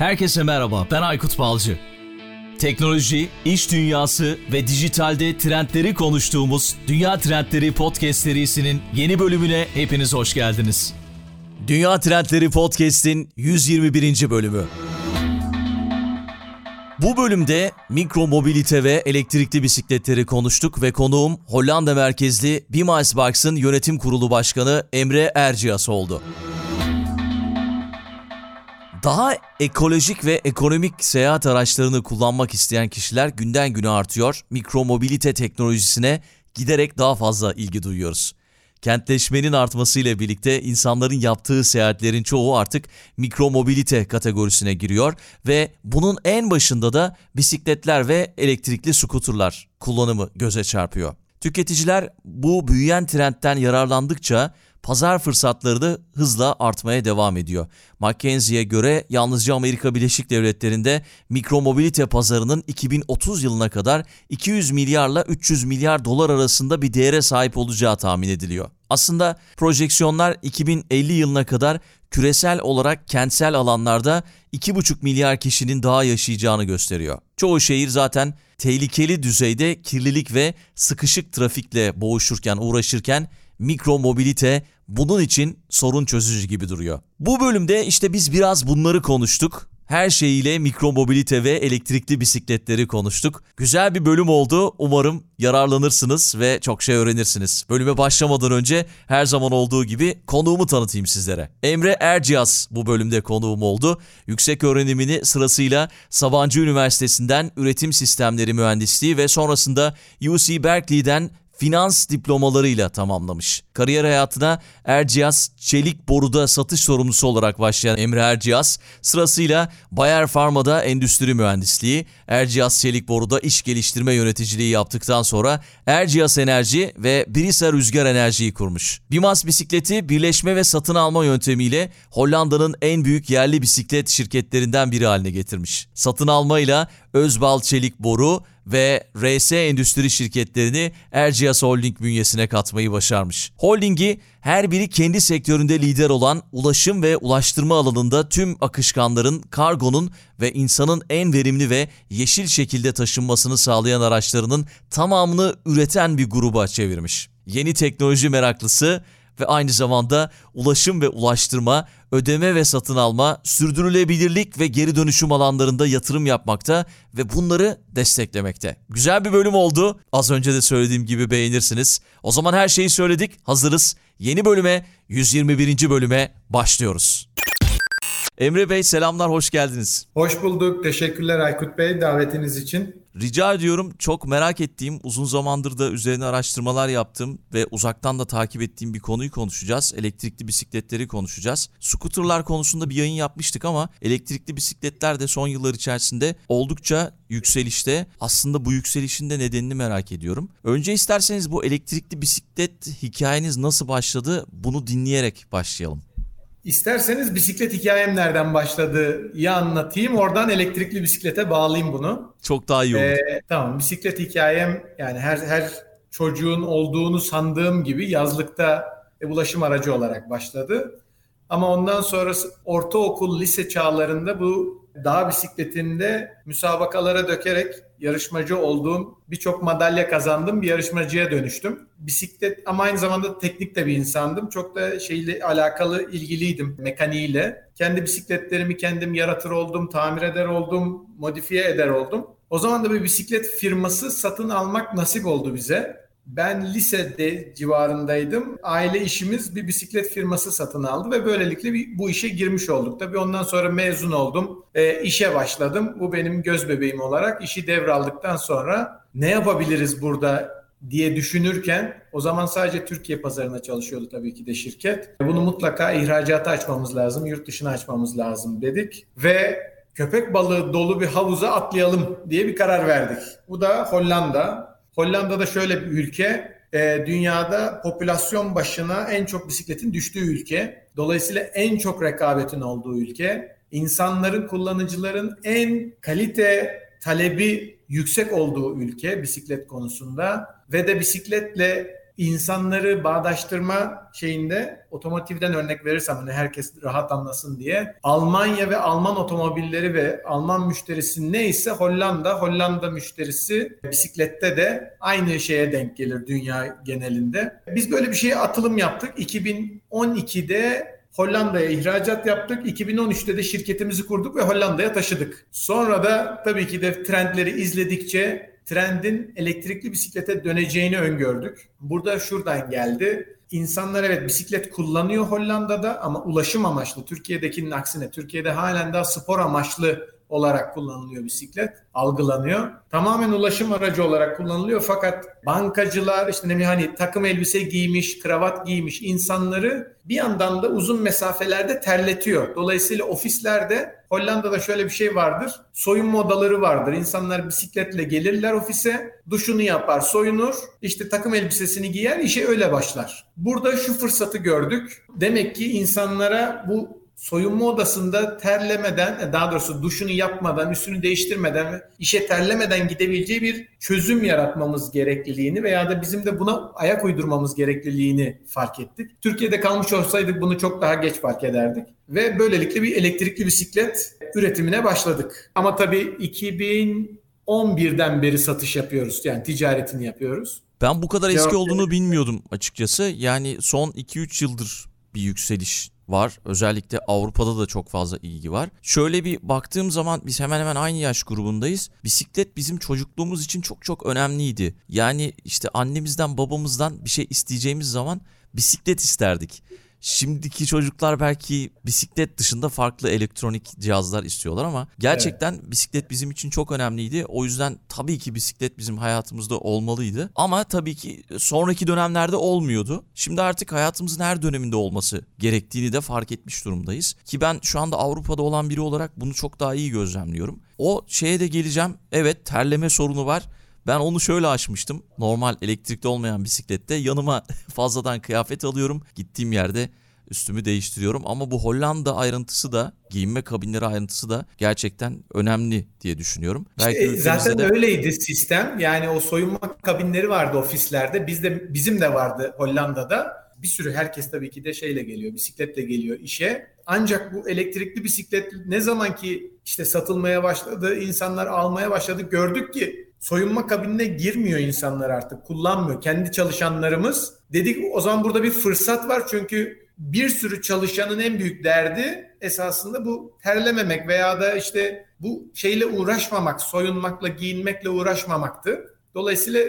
Herkese merhaba, ben Aykut Balcı. Teknoloji, iş dünyası ve dijitalde trendleri konuştuğumuz Dünya Trendleri Podcast serisinin yeni bölümüne hepiniz hoş geldiniz. Dünya Trendleri Podcast'in 121. bölümü. Bu bölümde mikro mobilite ve elektrikli bisikletleri konuştuk ve konuğum Hollanda merkezli Bimals yönetim kurulu başkanı Emre Erciyas oldu. Daha ekolojik ve ekonomik seyahat araçlarını kullanmak isteyen kişiler günden güne artıyor. Mikro mobilite teknolojisine giderek daha fazla ilgi duyuyoruz. Kentleşmenin artmasıyla birlikte insanların yaptığı seyahatlerin çoğu artık mikro mobilite kategorisine giriyor ve bunun en başında da bisikletler ve elektrikli skuterlar kullanımı göze çarpıyor. Tüketiciler bu büyüyen trendten yararlandıkça pazar fırsatları da hızla artmaya devam ediyor. McKinsey'e göre yalnızca Amerika Birleşik Devletleri'nde mikromobilite pazarının 2030 yılına kadar 200 milyarla 300 milyar dolar arasında bir değere sahip olacağı tahmin ediliyor. Aslında projeksiyonlar 2050 yılına kadar küresel olarak kentsel alanlarda 2,5 milyar kişinin daha yaşayacağını gösteriyor. Çoğu şehir zaten tehlikeli düzeyde kirlilik ve sıkışık trafikle boğuşurken, uğraşırken mikro mobilite bunun için sorun çözücü gibi duruyor. Bu bölümde işte biz biraz bunları konuştuk. Her şeyiyle mikro mobilite ve elektrikli bisikletleri konuştuk. Güzel bir bölüm oldu. Umarım yararlanırsınız ve çok şey öğrenirsiniz. Bölüme başlamadan önce her zaman olduğu gibi konuğumu tanıtayım sizlere. Emre Erciyaz bu bölümde konuğum oldu. Yüksek öğrenimini sırasıyla Sabancı Üniversitesi'nden Üretim Sistemleri Mühendisliği ve sonrasında UC Berkeley'den finans diplomalarıyla tamamlamış. Kariyer hayatına Erciyes Çelik Boru'da satış sorumlusu olarak başlayan Emre Erciyes sırasıyla Bayer Pharma'da endüstri mühendisliği, Erciyes Çelik Boru'da iş geliştirme yöneticiliği yaptıktan sonra Erciyes Enerji ve Brisa Rüzgar Enerji'yi kurmuş. Bimas bisikleti birleşme ve satın alma yöntemiyle Hollanda'nın en büyük yerli bisiklet şirketlerinden biri haline getirmiş. Satın almayla Özbal Çelik Boru ve RS Endüstri şirketlerini Erciyes Holding bünyesine katmayı başarmış. Holdingi her biri kendi sektöründe lider olan ulaşım ve ulaştırma alanında tüm akışkanların, kargonun ve insanın en verimli ve yeşil şekilde taşınmasını sağlayan araçlarının tamamını üreten bir gruba çevirmiş. Yeni teknoloji meraklısı ve aynı zamanda ulaşım ve ulaştırma, ödeme ve satın alma, sürdürülebilirlik ve geri dönüşüm alanlarında yatırım yapmakta ve bunları desteklemekte. Güzel bir bölüm oldu. Az önce de söylediğim gibi beğenirsiniz. O zaman her şeyi söyledik, hazırız. Yeni bölüme, 121. bölüme başlıyoruz. Emre Bey selamlar, hoş geldiniz. Hoş bulduk. Teşekkürler Aykut Bey davetiniz için. Rica ediyorum çok merak ettiğim, uzun zamandır da üzerine araştırmalar yaptım ve uzaktan da takip ettiğim bir konuyu konuşacağız. Elektrikli bisikletleri konuşacağız. Scooterlar konusunda bir yayın yapmıştık ama elektrikli bisikletler de son yıllar içerisinde oldukça yükselişte. Aslında bu yükselişin de nedenini merak ediyorum. Önce isterseniz bu elektrikli bisiklet hikayeniz nasıl başladı bunu dinleyerek başlayalım. İsterseniz bisiklet hikayem nereden başladı ya anlatayım. Oradan elektrikli bisiklete bağlayayım bunu. Çok daha iyi olur. Ee, tamam bisiklet hikayem yani her her çocuğun olduğunu sandığım gibi yazlıkta ulaşım aracı olarak başladı. Ama ondan sonrası ortaokul, lise çağlarında bu dağ bisikletinde müsabakalara dökerek yarışmacı olduğum, birçok madalya kazandım, bir yarışmacıya dönüştüm. Bisiklet ama aynı zamanda teknik de bir insandım. Çok da şeyle alakalı ilgiliydim mekaniğiyle. Kendi bisikletlerimi kendim yaratır oldum, tamir eder oldum, modifiye eder oldum. O zaman da bir bisiklet firması satın almak nasip oldu bize. Ben lisede civarındaydım. Aile işimiz bir bisiklet firması satın aldı ve böylelikle bir, bu işe girmiş olduk. Tabii ondan sonra mezun oldum. E, işe başladım. Bu benim göz bebeğim olarak. işi devraldıktan sonra ne yapabiliriz burada diye düşünürken o zaman sadece Türkiye pazarına çalışıyordu tabii ki de şirket. Bunu mutlaka ihracata açmamız lazım, yurt dışına açmamız lazım dedik ve köpek balığı dolu bir havuza atlayalım diye bir karar verdik. Bu da Hollanda. Hollanda'da şöyle bir ülke, e, dünyada popülasyon başına en çok bisikletin düştüğü ülke. Dolayısıyla en çok rekabetin olduğu ülke. İnsanların, kullanıcıların en kalite talebi yüksek olduğu ülke bisiklet konusunda ve de bisikletle insanları bağdaştırma şeyinde otomotivden örnek verirsem hani herkes rahat anlasın diye Almanya ve Alman otomobilleri ve Alman müşterisi neyse Hollanda, Hollanda müşterisi bisiklette de aynı şeye denk gelir dünya genelinde. Biz böyle bir şeye atılım yaptık. 2012'de Hollanda'ya ihracat yaptık. 2013'te de şirketimizi kurduk ve Hollanda'ya taşıdık. Sonra da tabii ki de trendleri izledikçe trendin elektrikli bisiklete döneceğini öngördük. Burada şuradan geldi. İnsanlar evet bisiklet kullanıyor Hollanda'da ama ulaşım amaçlı. Türkiye'dekinin aksine Türkiye'de halen daha spor amaçlı olarak kullanılıyor bisiklet, algılanıyor. Tamamen ulaşım aracı olarak kullanılıyor fakat bankacılar işte ne hani takım elbise giymiş, kravat giymiş insanları bir yandan da uzun mesafelerde terletiyor. Dolayısıyla ofislerde Hollanda'da şöyle bir şey vardır. Soyunma odaları vardır. İnsanlar bisikletle gelirler ofise, duşunu yapar, soyunur, işte takım elbisesini giyer, işe öyle başlar. Burada şu fırsatı gördük. Demek ki insanlara bu soyunma odasında terlemeden, daha doğrusu duşunu yapmadan, üstünü değiştirmeden ve işe terlemeden gidebileceği bir çözüm yaratmamız gerekliliğini veya da bizim de buna ayak uydurmamız gerekliliğini fark ettik. Türkiye'de kalmış olsaydık bunu çok daha geç fark ederdik ve böylelikle bir elektrikli bisiklet üretimine başladık. Ama tabii 2011'den beri satış yapıyoruz. Yani ticaretini yapıyoruz. Ben bu kadar eski olduğunu bilmiyordum açıkçası. Yani son 2-3 yıldır bir yükseliş var. Özellikle Avrupa'da da çok fazla ilgi var. Şöyle bir baktığım zaman biz hemen hemen aynı yaş grubundayız. Bisiklet bizim çocukluğumuz için çok çok önemliydi. Yani işte annemizden babamızdan bir şey isteyeceğimiz zaman bisiklet isterdik. Şimdiki çocuklar belki bisiklet dışında farklı elektronik cihazlar istiyorlar ama gerçekten evet. bisiklet bizim için çok önemliydi. O yüzden tabii ki bisiklet bizim hayatımızda olmalıydı. Ama tabii ki sonraki dönemlerde olmuyordu. Şimdi artık hayatımızın her döneminde olması gerektiğini de fark etmiş durumdayız. Ki ben şu anda Avrupa'da olan biri olarak bunu çok daha iyi gözlemliyorum. O şeye de geleceğim. Evet terleme sorunu var. Ben onu şöyle açmıştım. Normal elektrikli olmayan bisiklette yanıma fazladan kıyafet alıyorum. Gittiğim yerde üstümü değiştiriyorum ama bu Hollanda ayrıntısı da giyinme kabinleri ayrıntısı da gerçekten önemli diye düşünüyorum. Belki işte zaten de... öyleydi sistem. Yani o soyunma kabinleri vardı ofislerde. Bizde bizim de vardı Hollanda'da. Bir sürü herkes tabii ki de şeyle geliyor, bisikletle geliyor işe. Ancak bu elektrikli bisiklet ne zaman ki işte satılmaya başladı, insanlar almaya başladı gördük ki soyunma kabinine girmiyor insanlar artık kullanmıyor. Kendi çalışanlarımız dedik o zaman burada bir fırsat var çünkü bir sürü çalışanın en büyük derdi esasında bu terlememek veya da işte bu şeyle uğraşmamak, soyunmakla, giyinmekle uğraşmamaktı. Dolayısıyla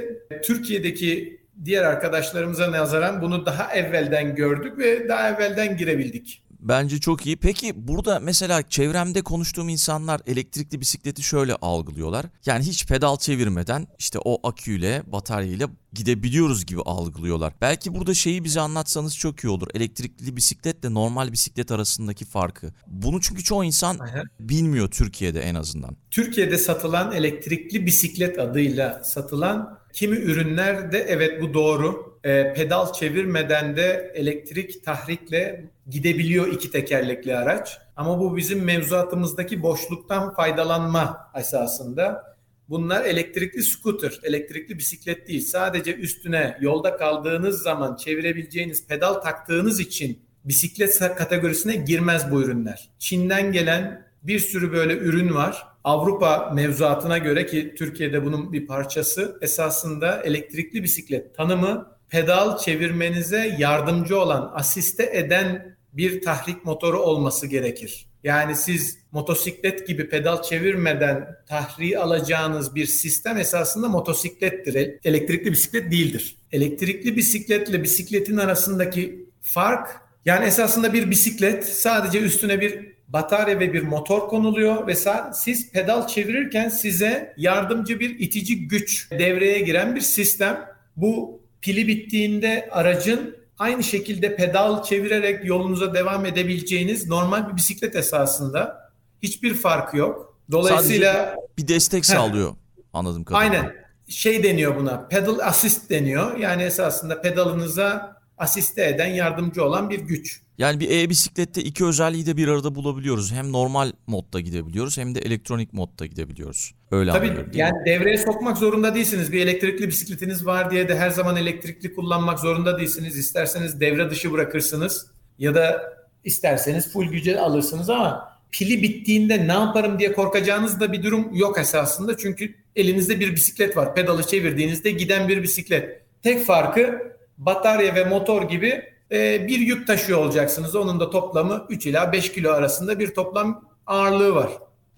Türkiye'deki diğer arkadaşlarımıza nazaran bunu daha evvelden gördük ve daha evvelden girebildik. Bence çok iyi. Peki burada mesela çevremde konuştuğum insanlar elektrikli bisikleti şöyle algılıyorlar. Yani hiç pedal çevirmeden işte o aküyle, bataryayla gidebiliyoruz gibi algılıyorlar. Belki burada şeyi bize anlatsanız çok iyi olur. Elektrikli bisikletle normal bisiklet arasındaki farkı. Bunu çünkü çoğu insan Aha. bilmiyor Türkiye'de en azından. Türkiye'de satılan elektrikli bisiklet adıyla satılan kimi ürünler de evet bu doğru. E, pedal çevirmeden de elektrik tahrikle gidebiliyor iki tekerlekli araç. Ama bu bizim mevzuatımızdaki boşluktan faydalanma esasında. Bunlar elektrikli scooter, elektrikli bisiklet değil. Sadece üstüne yolda kaldığınız zaman çevirebileceğiniz pedal taktığınız için bisiklet kategorisine girmez bu ürünler. Çin'den gelen bir sürü böyle ürün var. Avrupa mevzuatına göre ki Türkiye'de bunun bir parçası esasında elektrikli bisiklet tanımı pedal çevirmenize yardımcı olan, asiste eden bir tahrik motoru olması gerekir. Yani siz motosiklet gibi pedal çevirmeden tahriği alacağınız bir sistem esasında motosiklettir. Elektrikli bisiklet değildir. Elektrikli bisikletle bisikletin arasındaki fark yani esasında bir bisiklet sadece üstüne bir batarya ve bir motor konuluyor ve siz pedal çevirirken size yardımcı bir itici güç devreye giren bir sistem. Bu pili bittiğinde aracın aynı şekilde pedal çevirerek yolunuza devam edebileceğiniz normal bir bisiklet esasında. Hiçbir farkı yok. Dolayısıyla Sadece bir destek sağlıyor anladım kadarıyla. Aynen. Şey deniyor buna. Pedal assist deniyor. Yani esasında pedalınıza asiste eden, yardımcı olan bir güç. Yani bir e-bisiklette iki özelliği de bir arada bulabiliyoruz. Hem normal modda gidebiliyoruz hem de elektronik modda gidebiliyoruz. Öyle Tabii anlıyorum. yani devreye sokmak zorunda değilsiniz. Bir elektrikli bisikletiniz var diye de her zaman elektrikli kullanmak zorunda değilsiniz. İsterseniz devre dışı bırakırsınız ya da isterseniz full güce alırsınız ama pili bittiğinde ne yaparım diye korkacağınız da bir durum yok esasında. Çünkü elinizde bir bisiklet var. Pedalı çevirdiğinizde giden bir bisiklet. Tek farkı batarya ve motor gibi e, bir yük taşıyor olacaksınız. Onun da toplamı 3 ila 5 kilo arasında bir toplam ağırlığı var.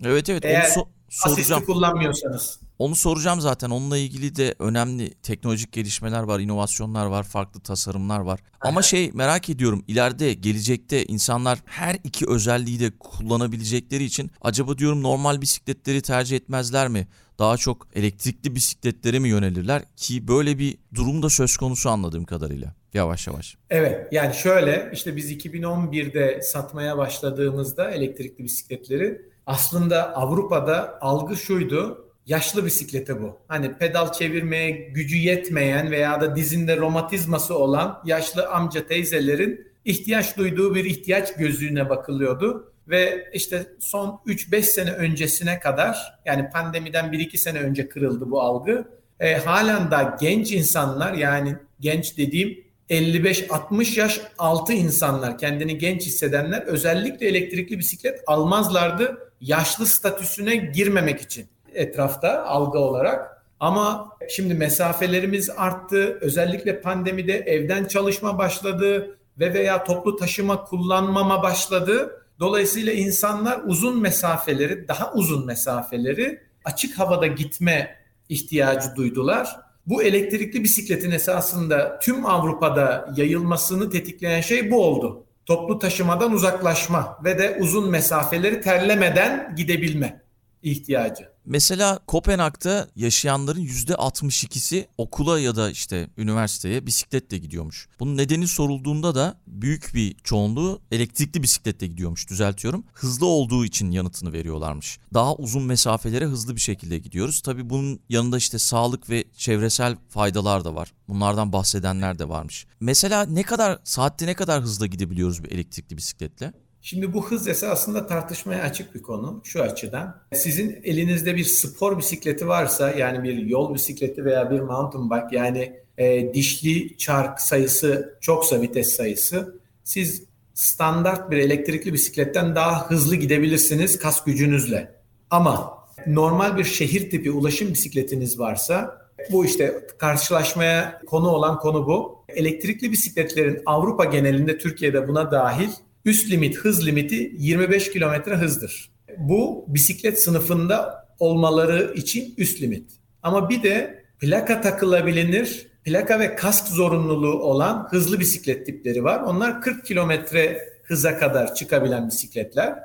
Evet evet. Eğer onu so- soracağım. asisti kullanmıyorsanız. Onu soracağım zaten. Onunla ilgili de önemli teknolojik gelişmeler var, inovasyonlar var, farklı tasarımlar var. Ama şey merak ediyorum ileride gelecekte insanlar her iki özelliği de kullanabilecekleri için acaba diyorum normal bisikletleri tercih etmezler mi? Daha çok elektrikli bisikletlere mi yönelirler ki böyle bir durum da söz konusu anladığım kadarıyla. Yavaş yavaş. Evet yani şöyle işte biz 2011'de satmaya başladığımızda elektrikli bisikletleri aslında Avrupa'da algı şuydu yaşlı bisiklete bu. Hani pedal çevirmeye gücü yetmeyen veya da dizinde romatizması olan yaşlı amca teyzelerin ihtiyaç duyduğu bir ihtiyaç gözlüğüne bakılıyordu. Ve işte son 3-5 sene öncesine kadar yani pandemiden 1-2 sene önce kırıldı bu algı. E, halen da genç insanlar yani genç dediğim 55-60 yaş altı insanlar kendini genç hissedenler özellikle elektrikli bisiklet almazlardı yaşlı statüsüne girmemek için etrafta algı olarak. Ama şimdi mesafelerimiz arttı. Özellikle pandemide evden çalışma başladı ve veya toplu taşıma kullanmama başladı. Dolayısıyla insanlar uzun mesafeleri, daha uzun mesafeleri açık havada gitme ihtiyacı duydular. Bu elektrikli bisikletin esasında tüm Avrupa'da yayılmasını tetikleyen şey bu oldu. Toplu taşımadan uzaklaşma ve de uzun mesafeleri terlemeden gidebilme ihtiyacı. Mesela Kopenhag'da yaşayanların %62'si okula ya da işte üniversiteye bisikletle gidiyormuş. Bunun nedeni sorulduğunda da büyük bir çoğunluğu elektrikli bisikletle gidiyormuş düzeltiyorum. Hızlı olduğu için yanıtını veriyorlarmış. Daha uzun mesafelere hızlı bir şekilde gidiyoruz. Tabii bunun yanında işte sağlık ve çevresel faydalar da var. Bunlardan bahsedenler de varmış. Mesela ne kadar saatte ne kadar hızla gidebiliyoruz bir elektrikli bisikletle? Şimdi bu hız esasında tartışmaya açık bir konu şu açıdan. Sizin elinizde bir spor bisikleti varsa yani bir yol bisikleti veya bir mountain bike yani e, dişli çark sayısı çoksa vites sayısı siz standart bir elektrikli bisikletten daha hızlı gidebilirsiniz kas gücünüzle. Ama normal bir şehir tipi ulaşım bisikletiniz varsa bu işte karşılaşmaya konu olan konu bu. Elektrikli bisikletlerin Avrupa genelinde Türkiye'de buna dahil Üst limit hız limiti 25 kilometre hızdır. Bu bisiklet sınıfında olmaları için üst limit. Ama bir de plaka takılabilir, plaka ve kask zorunluluğu olan hızlı bisiklet tipleri var. Onlar 40 kilometre hıza kadar çıkabilen bisikletler.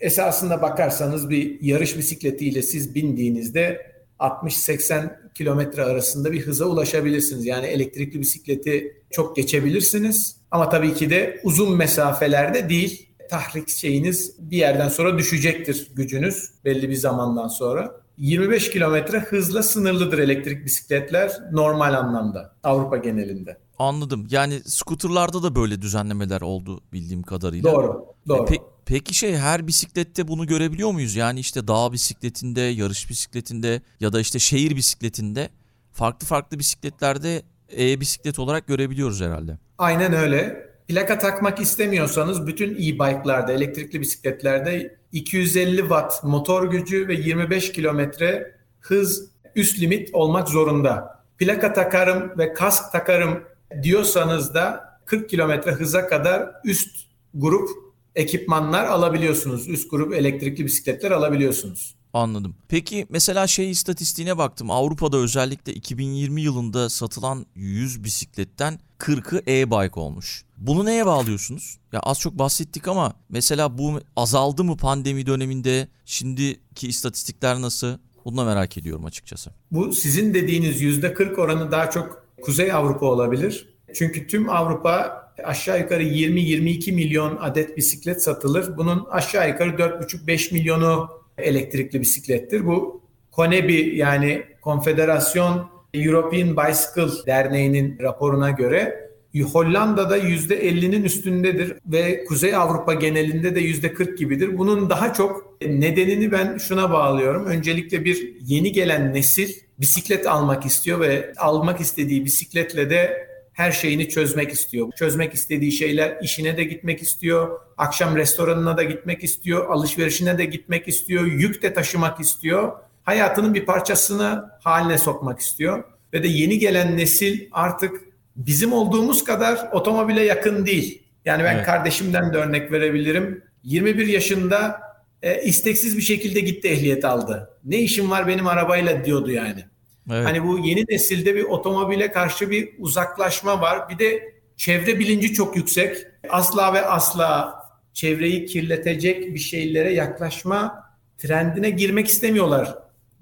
Esasında bakarsanız bir yarış bisikletiyle siz bindiğinizde 60-80 kilometre arasında bir hıza ulaşabilirsiniz. Yani elektrikli bisikleti çok geçebilirsiniz. Ama tabii ki de uzun mesafelerde değil. Tahrik şeyiniz bir yerden sonra düşecektir gücünüz belli bir zamandan sonra. 25 kilometre hızla sınırlıdır elektrik bisikletler normal anlamda Avrupa genelinde. Anladım. Yani skuterlarda da böyle düzenlemeler oldu bildiğim kadarıyla. Doğru. Doğru. E, pe- peki şey her bisiklette bunu görebiliyor muyuz? Yani işte dağ bisikletinde, yarış bisikletinde ya da işte şehir bisikletinde farklı farklı bisikletlerde e-bisiklet olarak görebiliyoruz herhalde. Aynen öyle. Plaka takmak istemiyorsanız bütün e-bike'larda, elektrikli bisikletlerde 250 watt motor gücü ve 25 kilometre hız üst limit olmak zorunda. Plaka takarım ve kask takarım diyorsanız da 40 kilometre hıza kadar üst grup ekipmanlar alabiliyorsunuz. Üst grup elektrikli bisikletler alabiliyorsunuz. Anladım. Peki mesela şey istatistiğine baktım. Avrupa'da özellikle 2020 yılında satılan 100 bisikletten 40'ı e-bike olmuş. Bunu neye bağlıyorsunuz? Ya az çok bahsettik ama mesela bu azaldı mı pandemi döneminde? Şimdiki istatistikler nasıl? Bunu da merak ediyorum açıkçası. Bu sizin dediğiniz %40 oranı daha çok Kuzey Avrupa olabilir. Çünkü tüm Avrupa aşağı yukarı 20-22 milyon adet bisiklet satılır. Bunun aşağı yukarı 4,5-5 milyonu elektrikli bisiklettir. Bu Konebi yani Konfederasyon European Bicycle Derneği'nin raporuna göre Hollanda'da %50'nin üstündedir ve Kuzey Avrupa genelinde de %40 gibidir. Bunun daha çok nedenini ben şuna bağlıyorum. Öncelikle bir yeni gelen nesil bisiklet almak istiyor ve almak istediği bisikletle de her şeyini çözmek istiyor. Çözmek istediği şeyler işine de gitmek istiyor, akşam restoranına da gitmek istiyor, alışverişine de gitmek istiyor, yük de taşımak istiyor. Hayatının bir parçasını haline sokmak istiyor. Ve de yeni gelen nesil artık bizim olduğumuz kadar otomobile yakın değil. Yani ben evet. kardeşimden de örnek verebilirim. 21 yaşında e, isteksiz bir şekilde gitti ehliyet aldı. Ne işim var benim arabayla diyordu yani. Evet. Hani bu yeni nesilde bir otomobile karşı bir uzaklaşma var. Bir de çevre bilinci çok yüksek. Asla ve asla çevreyi kirletecek bir şeylere yaklaşma trendine girmek istemiyorlar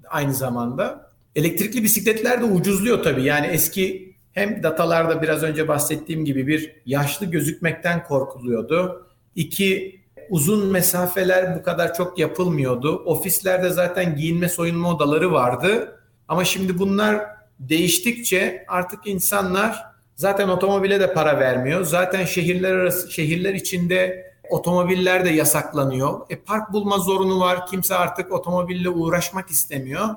aynı zamanda. Elektrikli bisikletler de ucuzluyor tabii. Yani eski hem datalarda biraz önce bahsettiğim gibi bir yaşlı gözükmekten korkuluyordu. İki uzun mesafeler bu kadar çok yapılmıyordu. Ofislerde zaten giyinme soyunma odaları vardı. Ama şimdi bunlar değiştikçe artık insanlar zaten otomobile de para vermiyor. Zaten şehirler arası şehirler içinde otomobiller de yasaklanıyor. E park bulma zorunu var. Kimse artık otomobille uğraşmak istemiyor.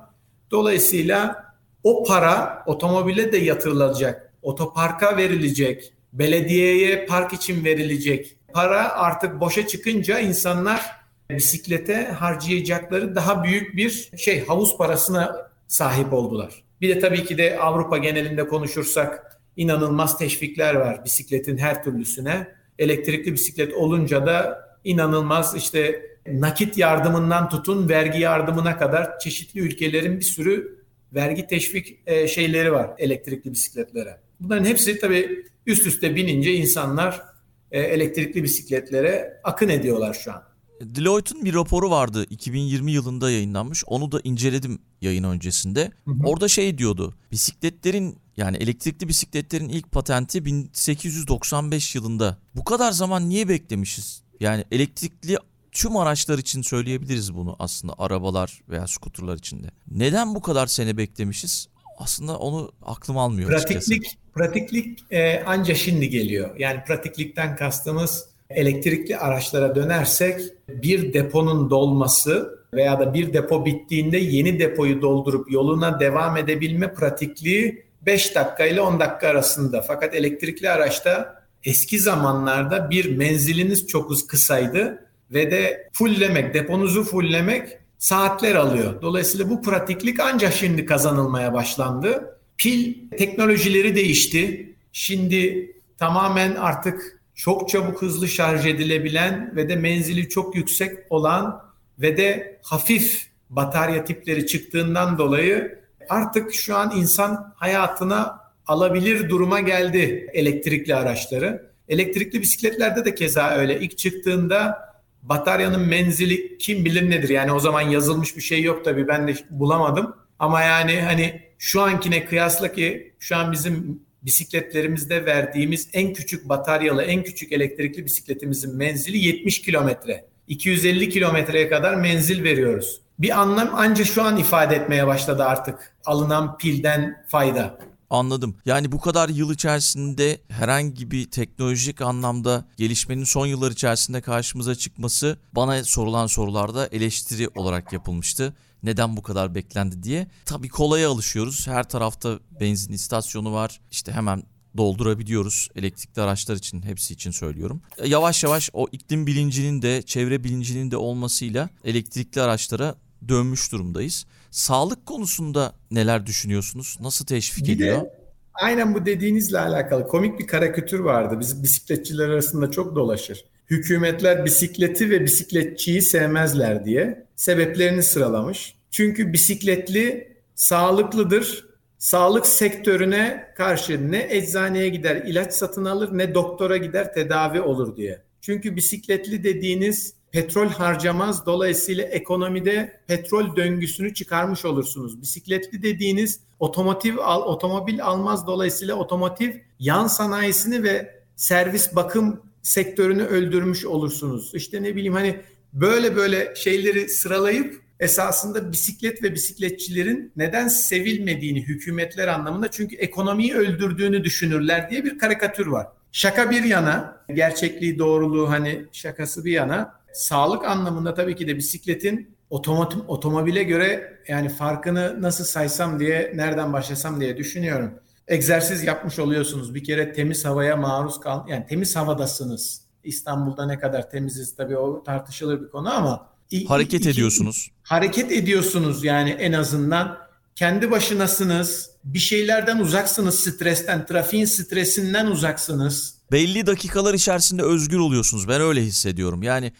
Dolayısıyla o para otomobile de yatırılacak. Otoparka verilecek. Belediyeye park için verilecek. Para artık boşa çıkınca insanlar bisiklete harcayacakları daha büyük bir şey havuz parasına sahip oldular. Bir de tabii ki de Avrupa genelinde konuşursak inanılmaz teşvikler var bisikletin her türlüsüne. Elektrikli bisiklet olunca da inanılmaz işte nakit yardımından tutun vergi yardımına kadar çeşitli ülkelerin bir sürü vergi teşvik e, şeyleri var elektrikli bisikletlere. Bunların hepsi tabii üst üste binince insanlar e, elektrikli bisikletlere akın ediyorlar şu an. Deloitte'un bir raporu vardı 2020 yılında yayınlanmış. Onu da inceledim yayın öncesinde. Hı hı. Orada şey diyordu. Bisikletlerin yani elektrikli bisikletlerin ilk patenti 1895 yılında. Bu kadar zaman niye beklemişiz? Yani elektrikli tüm araçlar için söyleyebiliriz bunu aslında arabalar veya skuterlar için de. Neden bu kadar sene beklemişiz? Aslında onu aklım almıyor pratiklik, açıkçası. Pratiklik e, anca şimdi geliyor. Yani pratiklikten kastımız elektrikli araçlara dönersek bir deponun dolması veya da bir depo bittiğinde yeni depoyu doldurup yoluna devam edebilme pratikliği 5 dakika ile 10 dakika arasında. Fakat elektrikli araçta eski zamanlarda bir menziliniz çok kısaydı ve de fulllemek, deponuzu fulllemek saatler alıyor. Dolayısıyla bu pratiklik ancak şimdi kazanılmaya başlandı. Pil teknolojileri değişti. Şimdi tamamen artık çok çabuk hızlı şarj edilebilen ve de menzili çok yüksek olan ve de hafif batarya tipleri çıktığından dolayı artık şu an insan hayatına alabilir duruma geldi elektrikli araçları. Elektrikli bisikletlerde de keza öyle. İlk çıktığında bataryanın menzili kim bilir nedir? Yani o zaman yazılmış bir şey yok tabii ben de bulamadım. Ama yani hani şu ankine kıyasla ki şu an bizim bisikletlerimizde verdiğimiz en küçük bataryalı, en küçük elektrikli bisikletimizin menzili 70 kilometre. 250 kilometreye kadar menzil veriyoruz. Bir anlam ancak şu an ifade etmeye başladı artık alınan pilden fayda. Anladım. Yani bu kadar yıl içerisinde herhangi bir teknolojik anlamda gelişmenin son yıllar içerisinde karşımıza çıkması bana sorulan sorularda eleştiri olarak yapılmıştı. Neden bu kadar beklendi diye. Tabii kolaya alışıyoruz. Her tarafta benzin istasyonu var. İşte hemen doldurabiliyoruz. Elektrikli araçlar için hepsi için söylüyorum. Yavaş yavaş o iklim bilincinin de çevre bilincinin de olmasıyla elektrikli araçlara dönmüş durumdayız. Sağlık konusunda neler düşünüyorsunuz? Nasıl teşvik bir ediyor? De, aynen bu dediğinizle alakalı komik bir karikatür vardı. Biz bisikletçiler arasında çok dolaşır. Hükümetler bisikleti ve bisikletçiyi sevmezler diye sebeplerini sıralamış. Çünkü bisikletli sağlıklıdır. Sağlık sektörüne karşı ne eczaneye gider ilaç satın alır ne doktora gider tedavi olur diye. Çünkü bisikletli dediğiniz petrol harcamaz. Dolayısıyla ekonomide petrol döngüsünü çıkarmış olursunuz. Bisikletli dediğiniz otomotiv al, otomobil almaz. Dolayısıyla otomotiv yan sanayisini ve servis bakım sektörünü öldürmüş olursunuz. İşte ne bileyim hani böyle böyle şeyleri sıralayıp esasında bisiklet ve bisikletçilerin neden sevilmediğini hükümetler anlamında çünkü ekonomiyi öldürdüğünü düşünürler diye bir karikatür var. Şaka bir yana, gerçekliği, doğruluğu hani şakası bir yana, sağlık anlamında tabii ki de bisikletin otomotiv, otomobile göre yani farkını nasıl saysam diye, nereden başlasam diye düşünüyorum. Egzersiz yapmış oluyorsunuz. Bir kere temiz havaya maruz kal, yani temiz havadasınız. İstanbul'da ne kadar temiziz tabii o tartışılır bir konu ama hareket iki, ediyorsunuz. Hareket ediyorsunuz yani en azından kendi başınasınız. Bir şeylerden uzaksınız stresten, trafiğin stresinden uzaksınız. Belli dakikalar içerisinde özgür oluyorsunuz. Ben öyle hissediyorum. Yani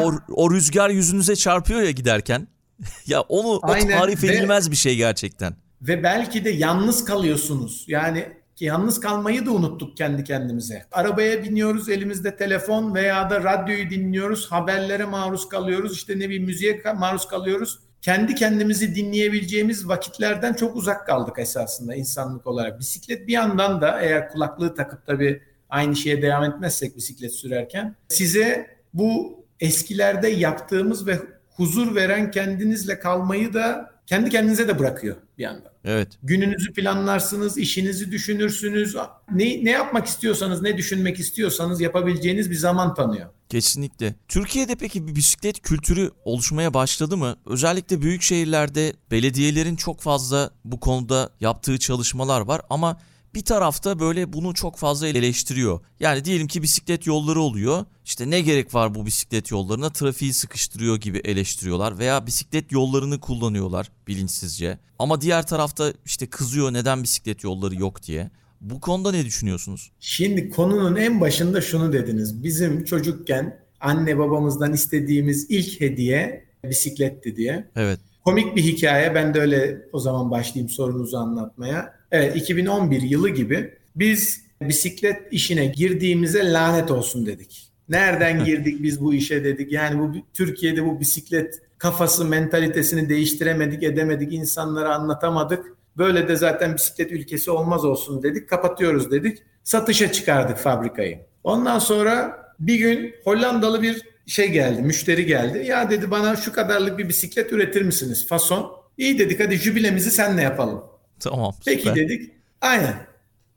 o, o rüzgar yüzünüze çarpıyor ya giderken. ya onu Aynen. o tarif edilmez ve, bir şey gerçekten. Ve belki de yalnız kalıyorsunuz. Yani ki yalnız kalmayı da unuttuk kendi kendimize. Arabaya biniyoruz, elimizde telefon veya da radyoyu dinliyoruz, haberlere maruz kalıyoruz, işte ne bir müziğe maruz kalıyoruz. Kendi kendimizi dinleyebileceğimiz vakitlerden çok uzak kaldık esasında insanlık olarak. Bisiklet bir yandan da eğer kulaklığı takıp tabii aynı şeye devam etmezsek bisiklet sürerken size bu eskilerde yaptığımız ve huzur veren kendinizle kalmayı da kendi kendinize de bırakıyor bir yandan. Evet. Gününüzü planlarsınız, işinizi düşünürsünüz. Ne, ne yapmak istiyorsanız, ne düşünmek istiyorsanız yapabileceğiniz bir zaman tanıyor. Kesinlikle. Türkiye'de peki bir bisiklet kültürü oluşmaya başladı mı? Özellikle büyük şehirlerde belediyelerin çok fazla bu konuda yaptığı çalışmalar var ama bir tarafta böyle bunu çok fazla eleştiriyor. Yani diyelim ki bisiklet yolları oluyor. İşte ne gerek var bu bisiklet yollarına trafiği sıkıştırıyor gibi eleştiriyorlar veya bisiklet yollarını kullanıyorlar bilinçsizce. Ama diğer tarafta işte kızıyor neden bisiklet yolları yok diye. Bu konuda ne düşünüyorsunuz? Şimdi konunun en başında şunu dediniz. Bizim çocukken anne babamızdan istediğimiz ilk hediye bisikletti diye. Evet. Komik bir hikaye. Ben de öyle o zaman başlayayım sorunuzu anlatmaya. Evet 2011 yılı gibi biz bisiklet işine girdiğimize lanet olsun dedik. Nereden girdik biz bu işe dedik. Yani bu Türkiye'de bu bisiklet kafası mentalitesini değiştiremedik, edemedik, insanlara anlatamadık. Böyle de zaten bisiklet ülkesi olmaz olsun dedik. Kapatıyoruz dedik. Satışa çıkardık fabrikayı. Ondan sonra bir gün Hollandalı bir şey geldi, müşteri geldi. Ya dedi bana şu kadarlık bir bisiklet üretir misiniz? Fason. İyi dedik hadi jübilemizi senle yapalım. Tamam. Peki süper. dedik. Aynen.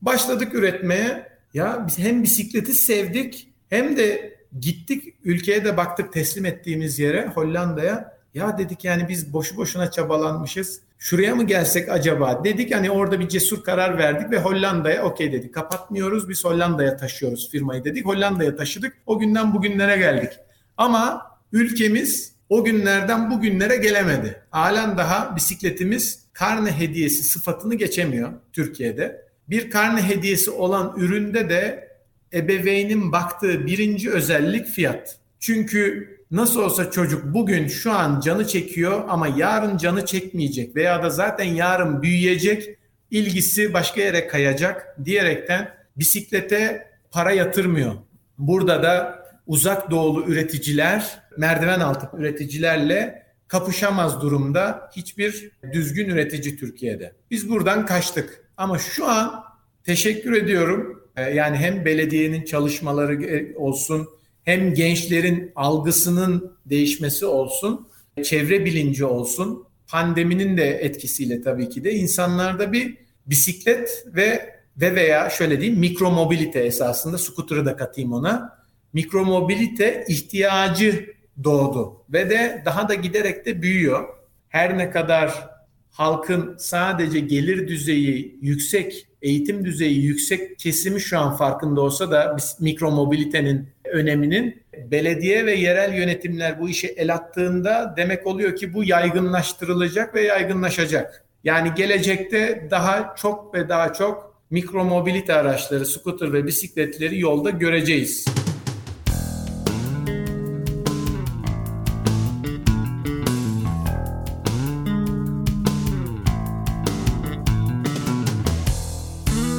Başladık üretmeye. Ya biz hem bisikleti sevdik hem de gittik ülkeye de baktık teslim ettiğimiz yere Hollanda'ya. Ya dedik yani biz boşu boşuna çabalanmışız. Şuraya mı gelsek acaba dedik hani orada bir cesur karar verdik ve Hollanda'ya okey dedik. Kapatmıyoruz biz Hollanda'ya taşıyoruz firmayı dedik. Hollanda'ya taşıdık. O günden bugünlere geldik. Ama ülkemiz o günlerden bugünlere gelemedi. Halen daha bisikletimiz karne hediyesi sıfatını geçemiyor Türkiye'de. Bir karne hediyesi olan üründe de ebeveynin baktığı birinci özellik fiyat. Çünkü nasıl olsa çocuk bugün şu an canı çekiyor ama yarın canı çekmeyecek veya da zaten yarın büyüyecek, ilgisi başka yere kayacak diyerekten bisiklete para yatırmıyor. Burada da uzak doğulu üreticiler merdiven altı üreticilerle kapışamaz durumda hiçbir düzgün üretici Türkiye'de. Biz buradan kaçtık. Ama şu an teşekkür ediyorum. Ee, yani hem belediyenin çalışmaları e, olsun, hem gençlerin algısının değişmesi olsun, çevre bilinci olsun, pandeminin de etkisiyle tabii ki de insanlarda bir bisiklet ve ve veya şöyle diyeyim mikromobilite esasında scooter'ı da katayım ona. Mikromobilite ihtiyacı doğdu ve de daha da giderek de büyüyor. Her ne kadar halkın sadece gelir düzeyi yüksek, eğitim düzeyi yüksek kesimi şu an farkında olsa da mikromobilitenin öneminin belediye ve yerel yönetimler bu işe el attığında demek oluyor ki bu yaygınlaştırılacak ve yaygınlaşacak. Yani gelecekte daha çok ve daha çok mikromobilite araçları, scooter ve bisikletleri yolda göreceğiz.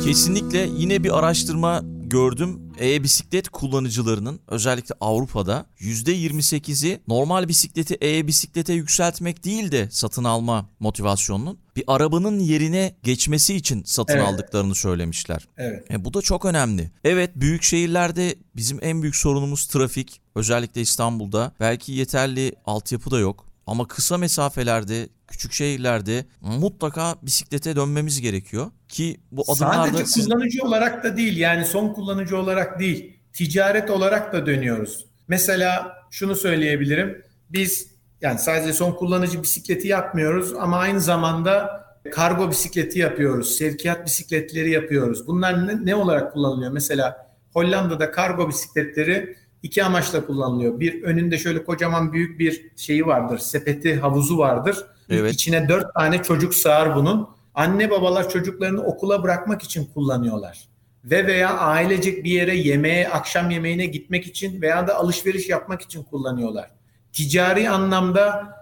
Kesinlikle yine bir araştırma gördüm. E-bisiklet kullanıcılarının özellikle Avrupa'da %28'i normal bisikleti e-bisiklete yükseltmek değil de satın alma motivasyonunun bir arabanın yerine geçmesi için satın evet. aldıklarını söylemişler. Evet. E, bu da çok önemli. Evet büyük şehirlerde bizim en büyük sorunumuz trafik. Özellikle İstanbul'da belki yeterli altyapı da yok Ama kısa mesafelerde, küçük şehirlerde mutlaka bisiklete dönmemiz gerekiyor ki bu adımlarda Sadece kullanıcı olarak da değil yani son kullanıcı olarak değil ticaret olarak da dönüyoruz. Mesela şunu söyleyebilirim. Biz yani sadece son kullanıcı bisikleti yapmıyoruz ama aynı zamanda kargo bisikleti yapıyoruz, sevkiyat bisikletleri yapıyoruz. Bunlar ne, ne olarak kullanılıyor? Mesela Hollanda'da kargo bisikletleri iki amaçla kullanılıyor. Bir önünde şöyle kocaman büyük bir şeyi vardır, sepeti, havuzu vardır. Evet. İçine dört tane çocuk sığar bunun. Anne babalar çocuklarını okula bırakmak için kullanıyorlar. Ve veya ailecek bir yere yemeğe, akşam yemeğine gitmek için veya da alışveriş yapmak için kullanıyorlar. Ticari anlamda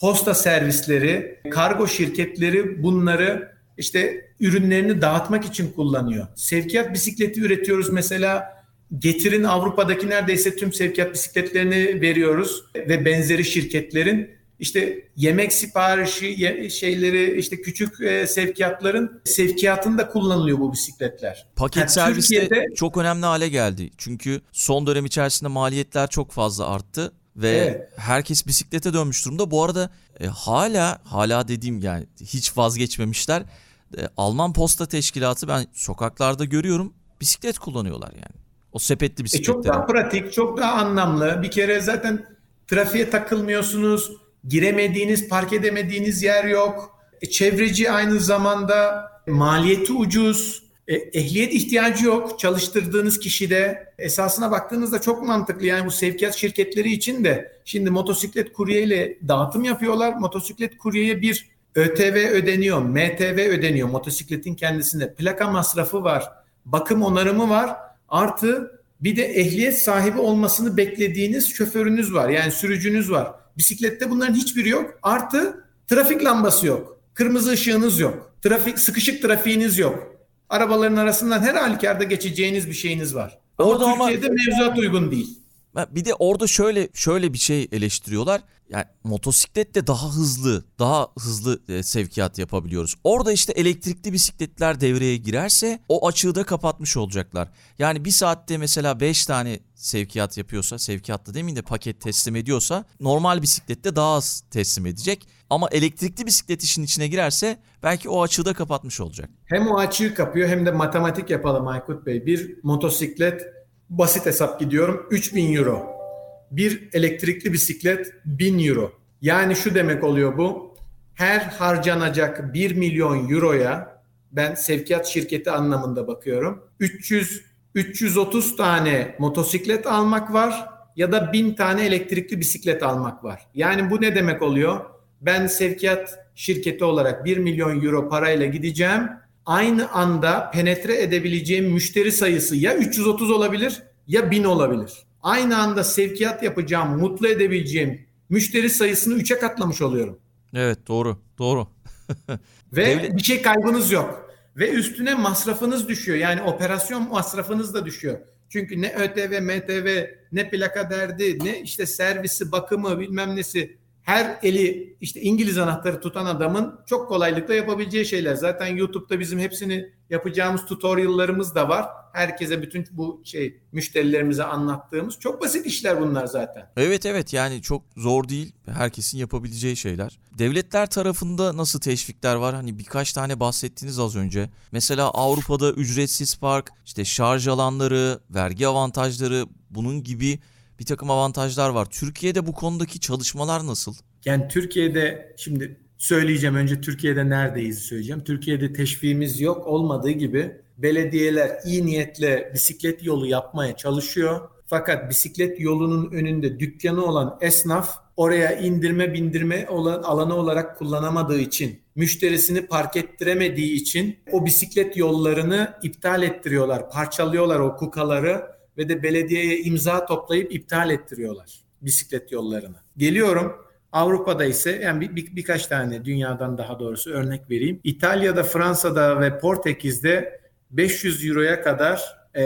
posta servisleri, kargo şirketleri bunları işte ürünlerini dağıtmak için kullanıyor. Sevkiyat bisikleti üretiyoruz mesela. Getir'in Avrupa'daki neredeyse tüm sevkiyat bisikletlerini veriyoruz ve benzeri şirketlerin işte yemek siparişi şeyleri işte küçük e, sevkiyatların sevkiyatında kullanılıyor bu bisikletler. Paket yani serviste Türkiye'de, çok önemli hale geldi. Çünkü son dönem içerisinde maliyetler çok fazla arttı ve evet. herkes bisiklete dönmüş durumda. Bu arada e, hala hala dediğim yani hiç vazgeçmemişler. E, Alman Posta Teşkilatı ben sokaklarda görüyorum bisiklet kullanıyorlar yani. O sepetli bisikletleri. E çok daha pratik, çok daha anlamlı. Bir kere zaten trafiğe takılmıyorsunuz. Giremediğiniz, park edemediğiniz yer yok. E, çevreci aynı zamanda maliyeti ucuz. E, ehliyet ihtiyacı yok çalıştırdığınız kişide. Esasına baktığınızda çok mantıklı. Yani bu sevkiyat şirketleri için de şimdi motosiklet kuryeyle dağıtım yapıyorlar. Motosiklet kuryeye bir ÖTV ödeniyor, MTV ödeniyor motosikletin kendisinde. Plaka masrafı var, bakım onarımı var. Artı bir de ehliyet sahibi olmasını beklediğiniz şoförünüz var. Yani sürücünüz var. Bisiklette bunların hiçbiri yok. Artı trafik lambası yok. Kırmızı ışığınız yok. Trafik sıkışık trafiğiniz yok arabaların arasından her halükarda geçeceğiniz bir şeyiniz var. Orada ama Türkiye'de ama, mevzuat uygun değil. Bir de orada şöyle şöyle bir şey eleştiriyorlar. Yani motosikletle daha hızlı, daha hızlı e, sevkiyat yapabiliyoruz. Orada işte elektrikli bisikletler devreye girerse o açığı da kapatmış olacaklar. Yani bir saatte mesela 5 tane sevkiyat yapıyorsa, sevkiyatta demin de paket teslim ediyorsa normal bisiklette daha az teslim edecek. Ama elektrikli bisiklet işin içine girerse belki o açığı da kapatmış olacak. Hem o açığı kapıyor hem de matematik yapalım Aykut Bey. Bir motosiklet basit hesap gidiyorum 3000 euro. Bir elektrikli bisiklet 1000 euro. Yani şu demek oluyor bu. Her harcanacak 1 milyon euroya ben sevkiyat şirketi anlamında bakıyorum. 300 330 tane motosiklet almak var ya da 1000 tane elektrikli bisiklet almak var. Yani bu ne demek oluyor? Ben sevkiyat şirketi olarak 1 milyon euro parayla gideceğim aynı anda penetre edebileceğim müşteri sayısı ya 330 olabilir ya 1000 olabilir. Aynı anda sevkiyat yapacağım, mutlu edebileceğim müşteri sayısını 3'e katlamış oluyorum. Evet doğru, doğru. Ve Devlet... bir şey kaybınız yok. Ve üstüne masrafınız düşüyor. Yani operasyon masrafınız da düşüyor. Çünkü ne ÖTV, MTV, ne plaka derdi, ne işte servisi, bakımı bilmem nesi her eli işte İngiliz anahtarı tutan adamın çok kolaylıkla yapabileceği şeyler. Zaten YouTube'da bizim hepsini yapacağımız tutorial'larımız da var. Herkese bütün bu şey müşterilerimize anlattığımız çok basit işler bunlar zaten. Evet evet yani çok zor değil. Herkesin yapabileceği şeyler. Devletler tarafında nasıl teşvikler var? Hani birkaç tane bahsettiniz az önce. Mesela Avrupa'da ücretsiz park, işte şarj alanları, vergi avantajları bunun gibi bir takım avantajlar var. Türkiye'de bu konudaki çalışmalar nasıl? Yani Türkiye'de şimdi söyleyeceğim önce Türkiye'de neredeyiz söyleyeceğim. Türkiye'de teşviğimiz yok olmadığı gibi belediyeler iyi niyetle bisiklet yolu yapmaya çalışıyor. Fakat bisiklet yolunun önünde dükkanı olan esnaf oraya indirme bindirme olan alanı olarak kullanamadığı için, müşterisini park ettiremediği için o bisiklet yollarını iptal ettiriyorlar, parçalıyorlar o kukaları ve de belediyeye imza toplayıp iptal ettiriyorlar bisiklet yollarını. Geliyorum Avrupa'da ise yani bir, bir, birkaç tane dünyadan daha doğrusu örnek vereyim. İtalya'da, Fransa'da ve Portekiz'de 500 euroya kadar e,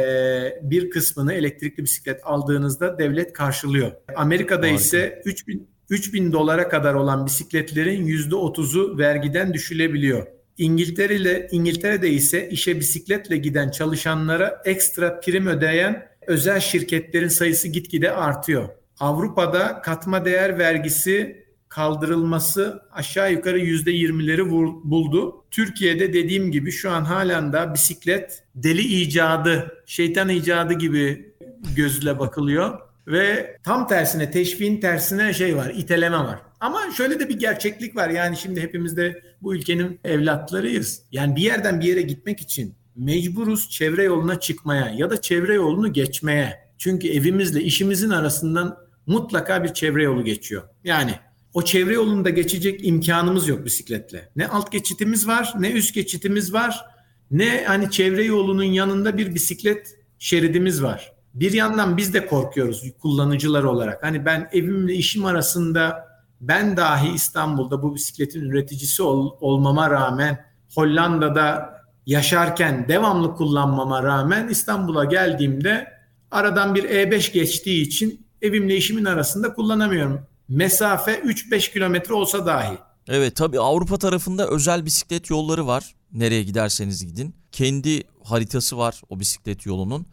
bir kısmını elektrikli bisiklet aldığınızda devlet karşılıyor. Amerika'da Harika. ise 3000 3000 dolara kadar olan bisikletlerin %30'u vergiden düşülebiliyor. İngiltere ile İngiltere'de ise işe bisikletle giden çalışanlara ekstra prim ödeyen özel şirketlerin sayısı gitgide artıyor. Avrupa'da katma değer vergisi kaldırılması aşağı yukarı yüzde yirmileri buldu. Türkiye'de dediğim gibi şu an halen de bisiklet deli icadı, şeytan icadı gibi gözle bakılıyor. Ve tam tersine teşviğin tersine şey var, iteleme var. Ama şöyle de bir gerçeklik var. Yani şimdi hepimiz de bu ülkenin evlatlarıyız. Yani bir yerden bir yere gitmek için mecburuz çevre yoluna çıkmaya ya da çevre yolunu geçmeye. Çünkü evimizle işimizin arasından mutlaka bir çevre yolu geçiyor. Yani o çevre yolunda geçecek imkanımız yok bisikletle. Ne alt geçitimiz var, ne üst geçitimiz var, ne hani çevre yolunun yanında bir bisiklet şeridimiz var. Bir yandan biz de korkuyoruz kullanıcılar olarak. Hani ben evimle işim arasında ben dahi İstanbul'da bu bisikletin üreticisi ol, olmama rağmen Hollanda'da yaşarken devamlı kullanmama rağmen İstanbul'a geldiğimde aradan bir E5 geçtiği için evimle işimin arasında kullanamıyorum. Mesafe 3-5 kilometre olsa dahi. Evet tabii Avrupa tarafında özel bisiklet yolları var. Nereye giderseniz gidin. Kendi haritası var o bisiklet yolunun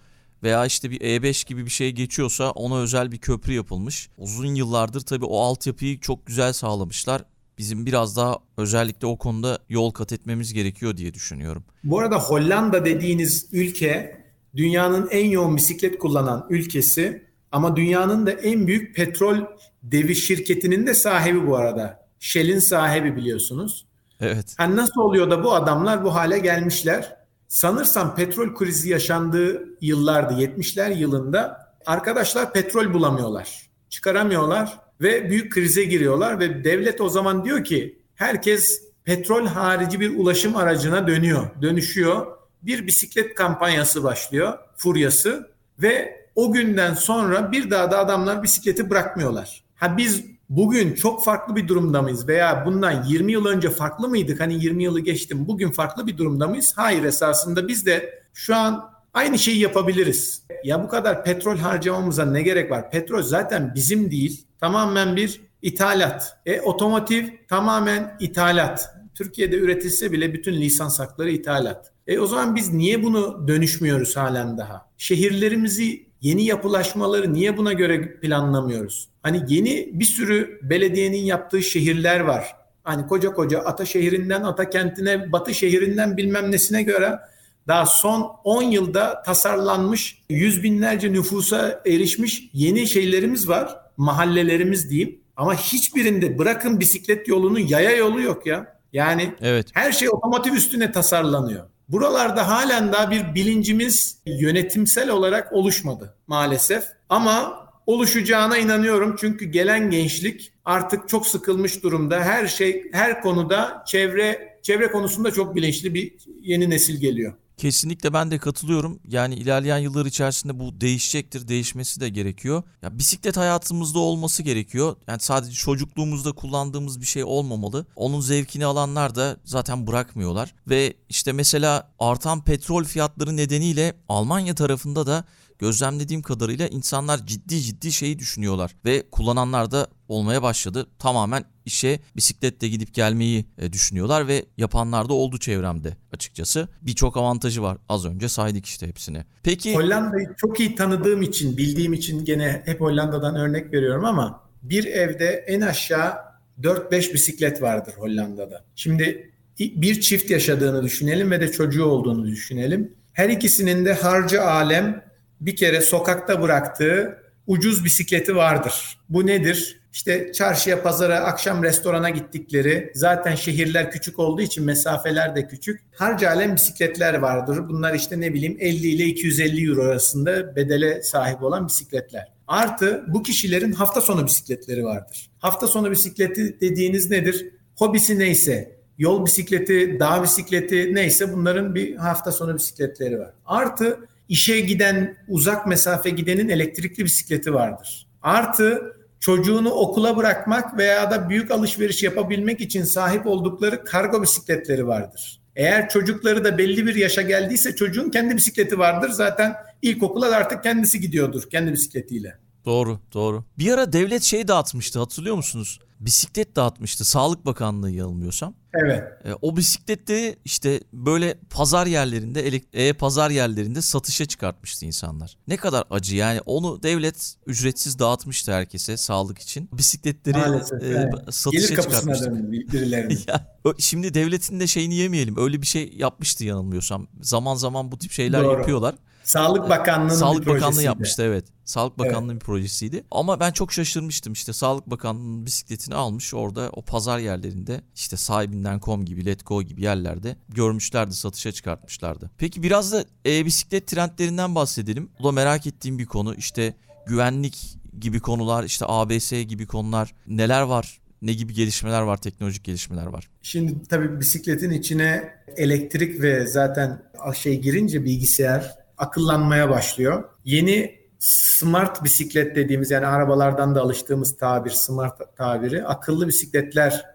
veya işte bir E5 gibi bir şey geçiyorsa ona özel bir köprü yapılmış. Uzun yıllardır tabii o altyapıyı çok güzel sağlamışlar. Bizim biraz daha özellikle o konuda yol kat etmemiz gerekiyor diye düşünüyorum. Bu arada Hollanda dediğiniz ülke dünyanın en yoğun bisiklet kullanan ülkesi ama dünyanın da en büyük petrol devi şirketinin de sahibi bu arada. Shell'in sahibi biliyorsunuz. Evet. Yani nasıl oluyor da bu adamlar bu hale gelmişler? Sanırsam petrol krizi yaşandığı yıllardı 70'ler yılında arkadaşlar petrol bulamıyorlar. Çıkaramıyorlar ve büyük krize giriyorlar ve devlet o zaman diyor ki herkes petrol harici bir ulaşım aracına dönüyor, dönüşüyor. Bir bisiklet kampanyası başlıyor, furyası ve o günden sonra bir daha da adamlar bisikleti bırakmıyorlar. Ha biz bugün çok farklı bir durumda mıyız veya bundan 20 yıl önce farklı mıydık? Hani 20 yılı geçtim. Bugün farklı bir durumda mıyız? Hayır esasında biz de şu an aynı şeyi yapabiliriz. Ya bu kadar petrol harcamamıza ne gerek var? Petrol zaten bizim değil. Tamamen bir ithalat. E otomotiv tamamen ithalat. Türkiye'de üretilse bile bütün lisans hakları ithalat. E o zaman biz niye bunu dönüşmüyoruz halen daha? Şehirlerimizi yeni yapılaşmaları niye buna göre planlamıyoruz? Hani yeni bir sürü belediyenin yaptığı şehirler var. Hani koca koca Ata şehrinden Ata kentine, Batı şehrinden bilmem nesine göre daha son 10 yılda tasarlanmış yüz binlerce nüfusa erişmiş yeni şeylerimiz var. Mahallelerimiz diyeyim. Ama hiçbirinde bırakın bisiklet yolunu yaya yolu yok ya. Yani evet. her şey otomotiv üstüne tasarlanıyor. Buralarda halen daha bir bilincimiz yönetimsel olarak oluşmadı maalesef. Ama oluşacağına inanıyorum çünkü gelen gençlik artık çok sıkılmış durumda. Her şey her konuda çevre çevre konusunda çok bilinçli bir yeni nesil geliyor. Kesinlikle ben de katılıyorum. Yani ilerleyen yıllar içerisinde bu değişecektir. Değişmesi de gerekiyor. Ya bisiklet hayatımızda olması gerekiyor. Yani sadece çocukluğumuzda kullandığımız bir şey olmamalı. Onun zevkini alanlar da zaten bırakmıyorlar. Ve işte mesela artan petrol fiyatları nedeniyle Almanya tarafında da gözlemlediğim kadarıyla insanlar ciddi ciddi şeyi düşünüyorlar ve kullananlar da olmaya başladı. Tamamen işe bisikletle gidip gelmeyi e, düşünüyorlar ve yapanlar da oldu çevremde açıkçası. Birçok avantajı var. Az önce saydık işte hepsini. Peki Hollanda'yı çok iyi tanıdığım için, bildiğim için gene hep Hollanda'dan örnek veriyorum ama bir evde en aşağı 4-5 bisiklet vardır Hollanda'da. Şimdi bir çift yaşadığını düşünelim ve de çocuğu olduğunu düşünelim. Her ikisinin de harcı alem bir kere sokakta bıraktığı ucuz bisikleti vardır. Bu nedir? İşte çarşıya, pazara, akşam restorana gittikleri, zaten şehirler küçük olduğu için mesafeler de küçük. Harca alem bisikletler vardır. Bunlar işte ne bileyim 50 ile 250 euro arasında bedele sahip olan bisikletler. Artı bu kişilerin hafta sonu bisikletleri vardır. Hafta sonu bisikleti dediğiniz nedir? Hobisi neyse, yol bisikleti, dağ bisikleti neyse bunların bir hafta sonu bisikletleri var. Artı işe giden uzak mesafe gidenin elektrikli bisikleti vardır. Artı çocuğunu okula bırakmak veya da büyük alışveriş yapabilmek için sahip oldukları kargo bisikletleri vardır. Eğer çocukları da belli bir yaşa geldiyse çocuğun kendi bisikleti vardır. Zaten ilkokula artık kendisi gidiyordur kendi bisikletiyle. Doğru, doğru. Bir ara devlet şey dağıtmıştı hatırlıyor musunuz? Bisiklet dağıtmıştı Sağlık Bakanlığı yanılmıyorsam. Evet. E, o bisikletleri işte böyle pazar yerlerinde, e-pazar yerlerinde satışa çıkartmıştı insanlar. Ne kadar acı yani onu devlet ücretsiz dağıtmıştı herkese sağlık için. Bisikletleri Maalesef, e, evet. satışa Gelir çıkartmıştı. döndü birilerinin. Ya, şimdi devletin de şeyini yemeyelim. Öyle bir şey yapmıştı yanılmıyorsam. Zaman zaman bu tip şeyler Doğru. yapıyorlar. Sağlık Bakanlığı'nın Sağlık bir Bakanlığı projesiydi. yapmıştı evet. Sağlık Bakanlığı'nın bir projesiydi. Ama ben çok şaşırmıştım işte Sağlık Bakanlığı'nın bisikletini almış orada o pazar yerlerinde işte sahibinden.com gibi Letgo gibi yerlerde görmüşlerdi satışa çıkartmışlardı. Peki biraz da e-bisiklet trendlerinden bahsedelim. Bu da merak ettiğim bir konu işte güvenlik gibi konular işte ABS gibi konular neler var? Ne gibi gelişmeler var, teknolojik gelişmeler var? Şimdi tabii bisikletin içine elektrik ve zaten şey girince bilgisayar akıllanmaya başlıyor. Yeni smart bisiklet dediğimiz yani arabalardan da alıştığımız tabir, smart tabiri akıllı bisikletler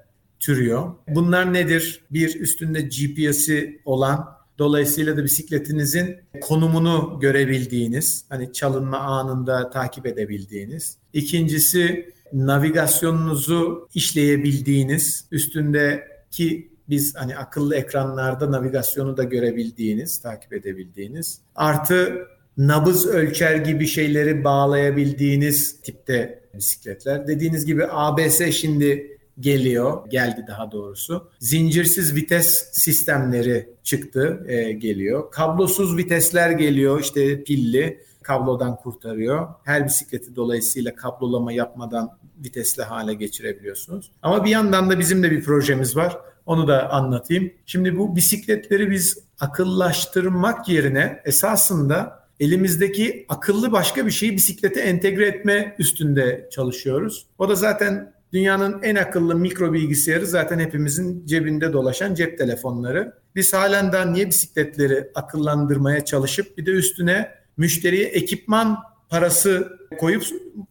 türüyor. Bunlar nedir? Bir üstünde GPS'i olan Dolayısıyla da bisikletinizin konumunu görebildiğiniz, hani çalınma anında takip edebildiğiniz. İkincisi navigasyonunuzu işleyebildiğiniz, üstündeki biz hani akıllı ekranlarda navigasyonu da görebildiğiniz, takip edebildiğiniz. Artı nabız ölçer gibi şeyleri bağlayabildiğiniz tipte bisikletler. Dediğiniz gibi ABS şimdi geliyor, geldi daha doğrusu. Zincirsiz vites sistemleri çıktı, e, geliyor. Kablosuz vitesler geliyor, işte pilli, kablodan kurtarıyor. Her bisikleti dolayısıyla kablolama yapmadan vitesli hale geçirebiliyorsunuz. Ama bir yandan da bizim de bir projemiz var. Onu da anlatayım. Şimdi bu bisikletleri biz akıllaştırmak yerine esasında elimizdeki akıllı başka bir şeyi bisiklete entegre etme üstünde çalışıyoruz. O da zaten dünyanın en akıllı mikro bilgisayarı zaten hepimizin cebinde dolaşan cep telefonları. Biz halen daha niye bisikletleri akıllandırmaya çalışıp bir de üstüne müşteriye ekipman parası koyup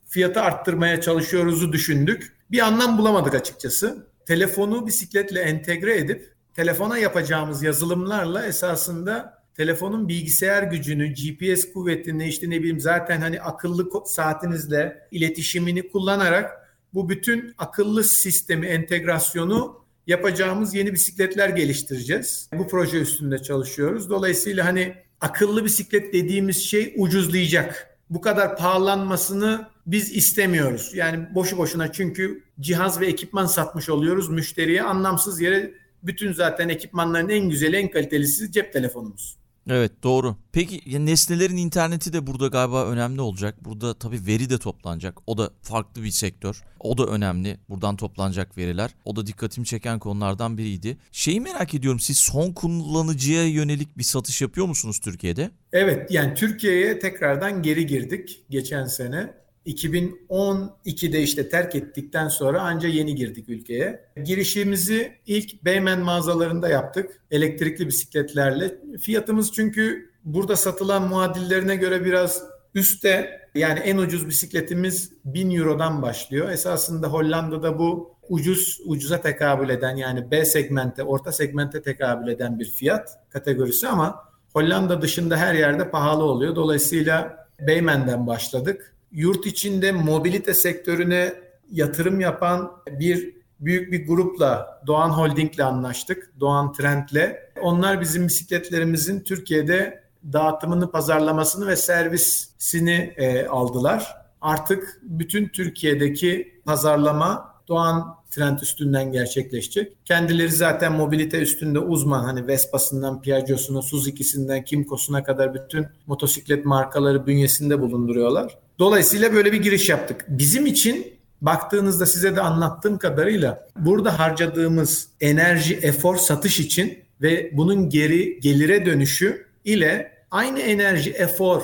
fiyatı arttırmaya çalışıyoruzu düşündük. Bir anlam bulamadık açıkçası. Telefonu bisikletle entegre edip telefona yapacağımız yazılımlarla esasında telefonun bilgisayar gücünü, GPS kuvvetini işte ne bileyim zaten hani akıllı saatinizle iletişimini kullanarak bu bütün akıllı sistemi, entegrasyonu yapacağımız yeni bisikletler geliştireceğiz. Bu proje üstünde çalışıyoruz. Dolayısıyla hani akıllı bisiklet dediğimiz şey ucuzlayacak. Bu kadar pahalanmasını biz istemiyoruz. Yani boşu boşuna çünkü cihaz ve ekipman satmış oluyoruz müşteriye. Anlamsız yere bütün zaten ekipmanların en güzeli, en kalitelisi cep telefonumuz. Evet doğru. Peki nesnelerin interneti de burada galiba önemli olacak. Burada tabii veri de toplanacak. O da farklı bir sektör. O da önemli. Buradan toplanacak veriler. O da dikkatimi çeken konulardan biriydi. Şeyi merak ediyorum. Siz son kullanıcıya yönelik bir satış yapıyor musunuz Türkiye'de? Evet yani Türkiye'ye tekrardan geri girdik geçen sene. 2012'de işte terk ettikten sonra anca yeni girdik ülkeye. Girişimizi ilk Beymen mağazalarında yaptık. Elektrikli bisikletlerle. Fiyatımız çünkü burada satılan muadillerine göre biraz üstte. Yani en ucuz bisikletimiz 1000 Euro'dan başlıyor. Esasında Hollanda'da bu ucuz ucuza tekabül eden yani B segmente, orta segmente tekabül eden bir fiyat kategorisi ama Hollanda dışında her yerde pahalı oluyor. Dolayısıyla Beymen'den başladık yurt içinde mobilite sektörüne yatırım yapan bir büyük bir grupla Doğan Holding'le anlaştık. Doğan Trend'le. Onlar bizim bisikletlerimizin Türkiye'de dağıtımını, pazarlamasını ve servisini e, aldılar. Artık bütün Türkiye'deki pazarlama Doğan Trend üstünden gerçekleşecek. Kendileri zaten mobilite üstünde uzman. Hani Vespa'sından Piaggio'suna, Suzuki'sinden Kimco'suna kadar bütün motosiklet markaları bünyesinde bulunduruyorlar. Dolayısıyla böyle bir giriş yaptık. Bizim için baktığınızda size de anlattığım kadarıyla burada harcadığımız enerji, efor satış için ve bunun geri gelire dönüşü ile aynı enerji, efor,